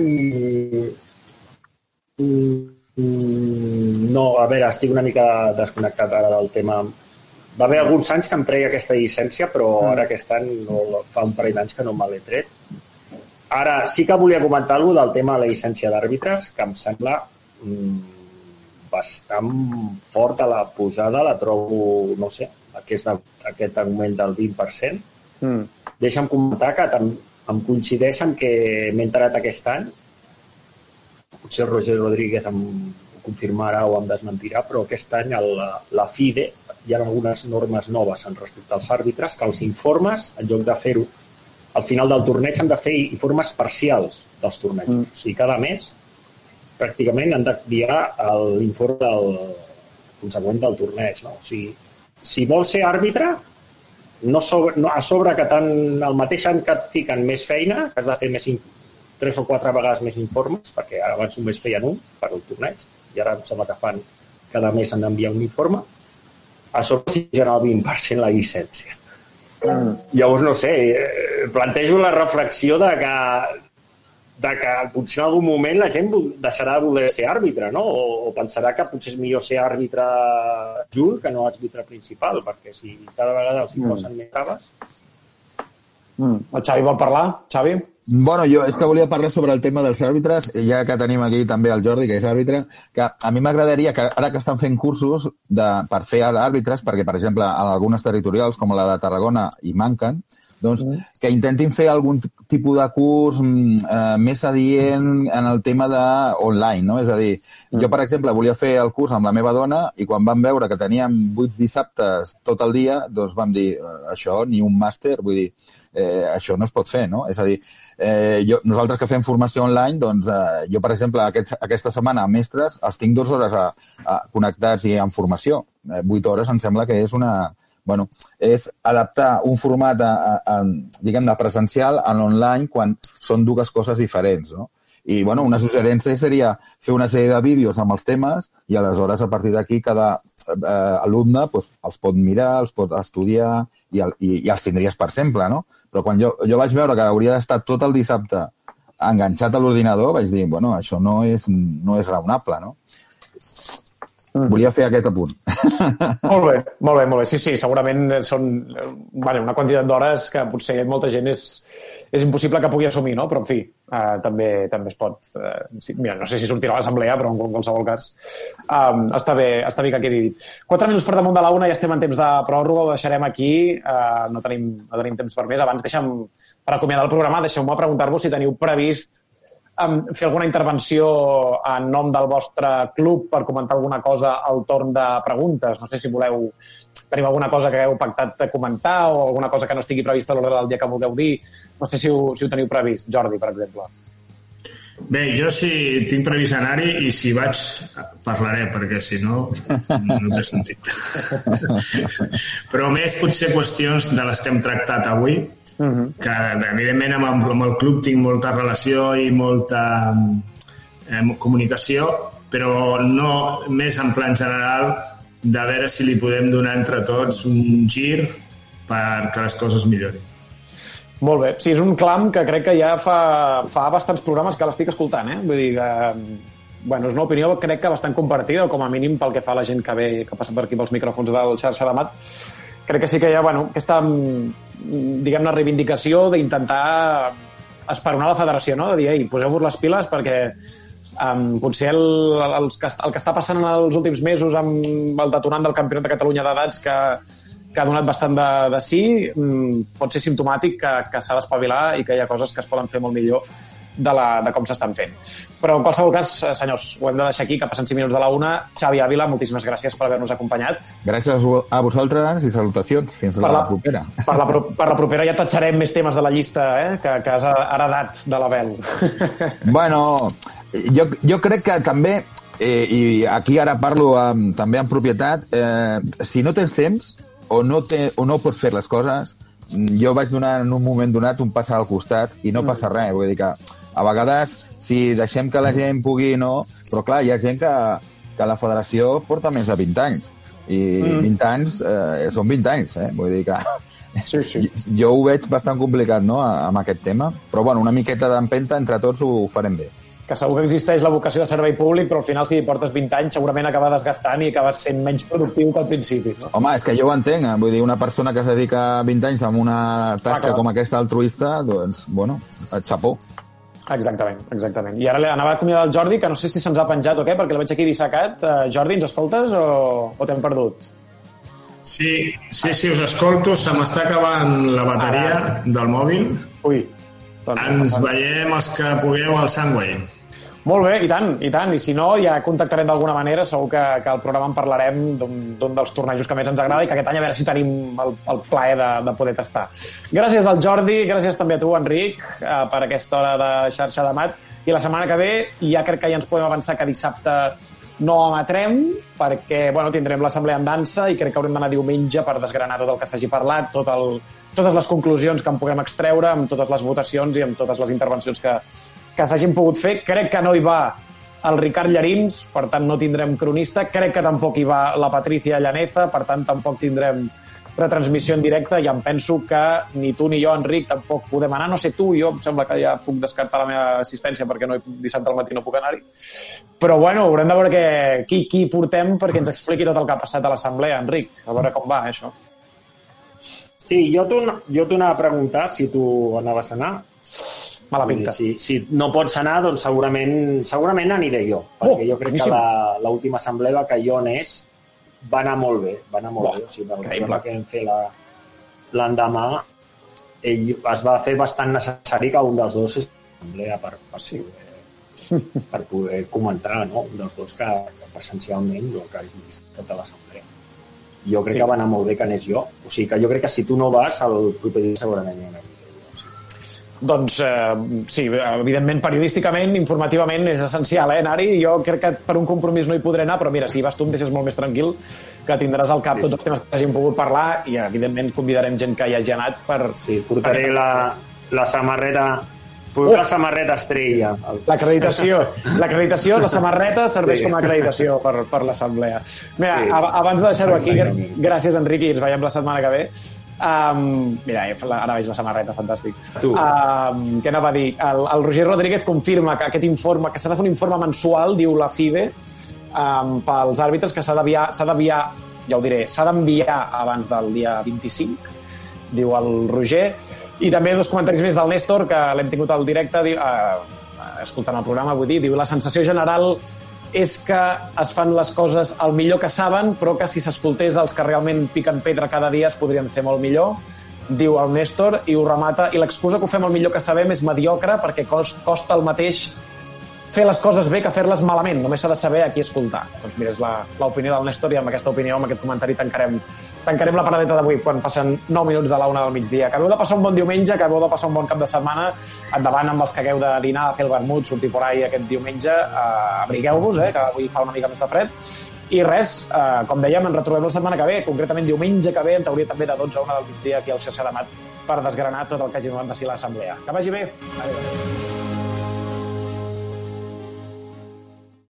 Mm, no, a veure, estic una mica desconnectat ara del tema. Va haver alguns anys que em treia aquesta llicència, però ara aquest any no, fa un parell d'anys que no me l'he tret. Ara, sí que volia comentar alguna del tema de la llicència d'àrbitres, que em sembla mm, bastant forta la pujada, la trobo, no sé, aquest, aquest augment del 20%. Mm. Deixa'm comentar que tam, em coincideix amb que m'he enterat aquest any, potser Roger Rodríguez em confirmarà o em desmentirà, però aquest any el, la, la FIDE hi ha algunes normes noves en respecte als àrbitres, que els informes, en lloc de fer-ho al final del torneig, han de fer informes parcials dels tornejos. Mm. O sigui, cada mes pràcticament han d'enviar l'informe del consegüent del torneig. No? O sigui, si vols ser àrbitre, no, sobre, no a sobre que tant el mateix any que et fiquen més feina, que has de fer més, tres o quatre vegades més informes, perquè ara abans només feien un per al torneig, i ara em sembla que fan cada mes han d'enviar un informe, a sobre si el 20% la llicència. Mm. Llavors, no sé, eh, plantejo la reflexió de que, de que potser en algun moment la gent deixarà de voler ser àrbitre, no? O, o pensarà que potser és millor ser àrbitre junt que no àrbitre principal, perquè si cada vegada els hi posen més traves... Mm. El Xavi vol parlar? Xavi? Bueno, jo és que volia parlar sobre el tema dels àrbitres, ja que tenim aquí també el Jordi, que és àrbitre, que a mi m'agradaria que ara que estan fent cursos de, per fer àrbitres, perquè, per exemple, en algunes territorials, com la de Tarragona, hi manquen, doncs mm. que intentin fer algun tipus de curs mm, eh, més adient en el tema de online, no? És a dir, mm. jo, per exemple, volia fer el curs amb la meva dona i quan vam veure que teníem vuit dissabtes tot el dia, doncs vam dir, eh, això ni un màster, vull dir, eh, això no es pot fer, no? És a dir, eh, jo, nosaltres que fem formació online, doncs eh, jo, per exemple, aquest, aquesta setmana a mestres els tinc dues hores a, a connectats i en formació. Eh, vuit hores em sembla que és una... Bueno, és adaptar un format a, a, a, diguem de presencial a l'online quan són dues coses diferents, no? I, bueno, una suggerència seria fer una sèrie de vídeos amb els temes i aleshores, a partir d'aquí, cada eh, alumne pues, els pot mirar, els pot estudiar i, el, i, i els tindries per sempre, no? Però quan jo, jo vaig veure que hauria d'estar tot el dissabte enganxat a l'ordinador, vaig dir, bueno, això no és, no és raonable, no? Volia fer aquest apunt. Molt bé, molt bé, molt bé. Sí, sí, segurament són vale, una quantitat d'hores que potser molta gent és, és impossible que pugui assumir, no? Però, en fi, eh, també, també es pot... Eh, sí, mira, no sé si sortirà a l'assemblea, però en qualsevol cas um, està, bé, està bé que quedi dit. Quatre minuts per damunt de la una, ja estem en temps de pròrroga, ho deixarem aquí, eh, no, tenim, no tenim temps per més. Abans, deixa'm, per acomiadar el programa, deixeu-me preguntar-vos si teniu previst um, fer alguna intervenció en nom del vostre club per comentar alguna cosa al torn de preguntes. No sé si voleu teniu alguna cosa que heu pactat de comentar o alguna cosa que no estigui prevista a l'ordre del dia que vulgueu dir. No sé si ho, si ho teniu previst, Jordi, per exemple. Bé, jo si tinc previst anar-hi i si vaig parlaré, perquè si no, no té sentit. Però més potser qüestions de les que hem tractat avui, uh -huh. que evidentment amb, amb el club tinc molta relació i molta eh, comunicació, però no més en plan general de veure si li podem donar entre tots un gir perquè les coses millorin. Molt bé. Sí, és un clam que crec que ja fa, fa bastants programes que l'estic escoltant, eh? Vull dir que... Bueno, és una opinió crec que bastant compartida, o com a mínim pel que fa a la gent que ve, que passa per aquí pels micròfons del xarxa de mat. Crec que sí que hi ha, bueno, aquesta, diguem-ne, reivindicació d'intentar esperonar la federació, no? De dir, ei, poseu-vos les piles perquè Um, potser el, el, el, el que està passant en els últims mesos amb el detonant del Campionat de Catalunya d'edats que, que ha donat bastant de, de sí, um, pot ser simptomàtic que, que s'ha d'espavilar i que hi ha coses que es poden fer molt millor de, la, de com s'estan fent. Però en qualsevol cas, eh, senyors, ho hem de deixar aquí, que passen 5 minuts de la una. Xavi Ávila, moltíssimes gràcies per haver-nos acompanyat. Gràcies a vosaltres i salutacions. Fins per la, la propera. Per la, per la propera ja tatxarem més temes de la llista eh, que, que has heredat de l'Abel. Bueno, jo, jo crec que també, eh, i aquí ara parlo amb, també en propietat, eh, si no tens temps o no, te, o no pots fer les coses, jo vaig donar en un moment donat un pas al costat i no mm. passa res. Vull dir que a vegades, si deixem que la gent pugui, no... Però clar, hi ha gent que, que la federació porta més de 20 anys. I mm. 20 anys eh, són 20 anys, eh? Vull dir que... Sí, sí. Jo ho veig bastant complicat, no?, amb aquest tema. Però, bueno, una miqueta d'empenta entre tots ho farem bé. Que segur que existeix la vocació de servei públic, però al final, si portes 20 anys, segurament acaba desgastant i acabes sent menys productiu que al principi. No? Home, és que jo ho entenc. Eh? Vull dir, una persona que es dedica 20 anys a una tasca ah, com aquesta altruista, doncs, bueno, xapó. Exactament, exactament. I ara anava a acomiadar el Jordi, que no sé si se'ns ha penjat o què, perquè el veig aquí dissecat. Uh, Jordi, ens escoltes o, o t'hem perdut? Sí, sí, sí, us escolto. Se m'està acabant la bateria Ara. del mòbil. Ui. Doncs Ens veiem els que pugueu al Sunway. Molt bé, i tant, i tant. I si no, ja contactarem d'alguna manera. Segur que, que al programa en parlarem d'un dels tornejos que més ens agrada i que aquest any a veure si tenim el, el plaer de, de poder tastar. Gràcies al Jordi, gràcies també a tu, Enric, eh, per aquesta hora de xarxa de mat. I la setmana que ve ja crec que ja ens podem avançar que dissabte no emetrem perquè bueno, tindrem l'assemblea en dansa i crec que haurem d'anar diumenge per desgranar tot el que s'hagi parlat, tot el, totes les conclusions que en puguem extreure, amb totes les votacions i amb totes les intervencions que, que s'hagin pogut fer. Crec que no hi va el Ricard Llarins, per tant no tindrem cronista. Crec que tampoc hi va la Patricia Llaneza, per tant tampoc tindrem retransmissió en directe i em penso que ni tu ni jo, Enric, tampoc podem anar. No sé tu, jo em sembla que ja puc descartar la meva assistència perquè no dissabte al matí no puc anar-hi. Però bueno, haurem de veure que, qui, qui portem perquè ens expliqui tot el que ha passat a l'assemblea, Enric. A veure com va, això. Sí, jo t'anava a preguntar si tu anaves a anar Mala pinta. Si, si no pots anar, doncs segurament, segurament aniré jo, perquè oh, jo crec boníssim. que l'última assemblea que jo anés va anar molt bé, va anar molt oh, bé. O sigui, el programa que vam fer l'endemà ell es va fer bastant necessari que un dels dos és assemblea per, per, sí. poder, per poder comentar, no? Un dels dos que, que presencialment jo que hagi vist tota l'assemblea. Jo crec sí. que va anar molt bé que anés jo. O sigui que jo crec que si tu no vas, el proper dia segurament hi anaré doncs eh, sí, evidentment periodísticament, informativament és essencial eh, anar-hi. Jo crec que per un compromís no hi podré anar, però mira, si vas tu em deixes molt més tranquil que tindràs al cap sí. tots els temes que hagin pogut parlar i evidentment convidarem gent que hi hagi anat per... Sí, portaré per... la, la samarreta Uh, la samarreta estrella. L'acreditació. L'acreditació, la samarreta serveix sí. com a acreditació per, per l'assemblea. Mira, sí. abans de deixar-ho aquí, gràcies, Enric, i ens veiem la setmana que ve. Um, mira, ara veig la samarreta, fantàstic. Tu. Um, què anava a dir? El, el Roger Rodríguez confirma que aquest informe, que s'ha de fer un informe mensual, diu la FIDE, um, pels àrbitres, que s'ha d'enviar, ja ho diré, s'ha d'enviar abans del dia 25, diu el Roger. I també dos comentaris més del Néstor, que l'hem tingut al directe, diu, uh, escoltant el programa, vull dir, diu la sensació general és que es fan les coses el millor que saben, però que si s'escoltés els que realment piquen pedra cada dia es podrien fer molt millor, diu el Néstor, i ho remata. I l'excusa que ho fem el millor que sabem és mediocre perquè costa el mateix fer les coses bé que fer-les malament. Només s'ha de saber a qui escoltar. Doncs mira, és l'opinió del Néstor i amb aquesta opinió, amb aquest comentari tancarem, tancarem la paradeta d'avui quan passen 9 minuts de la una del migdia. Que acabeu de passar un bon diumenge, que acabeu de passar un bon cap de setmana, endavant amb els que hagueu de dinar, fer el vermut, sortir por ahí aquest diumenge, uh, abrigueu-vos, eh, que avui fa una mica més de fred, i res, eh, com dèiem, ens retrobem la setmana que ve, concretament diumenge que ve, en teoria també de 12 a 1 del migdia aquí al Xarxa de Mat, per desgranar tot el que hagi donat de si l'assemblea. Que vagi bé. Adéu.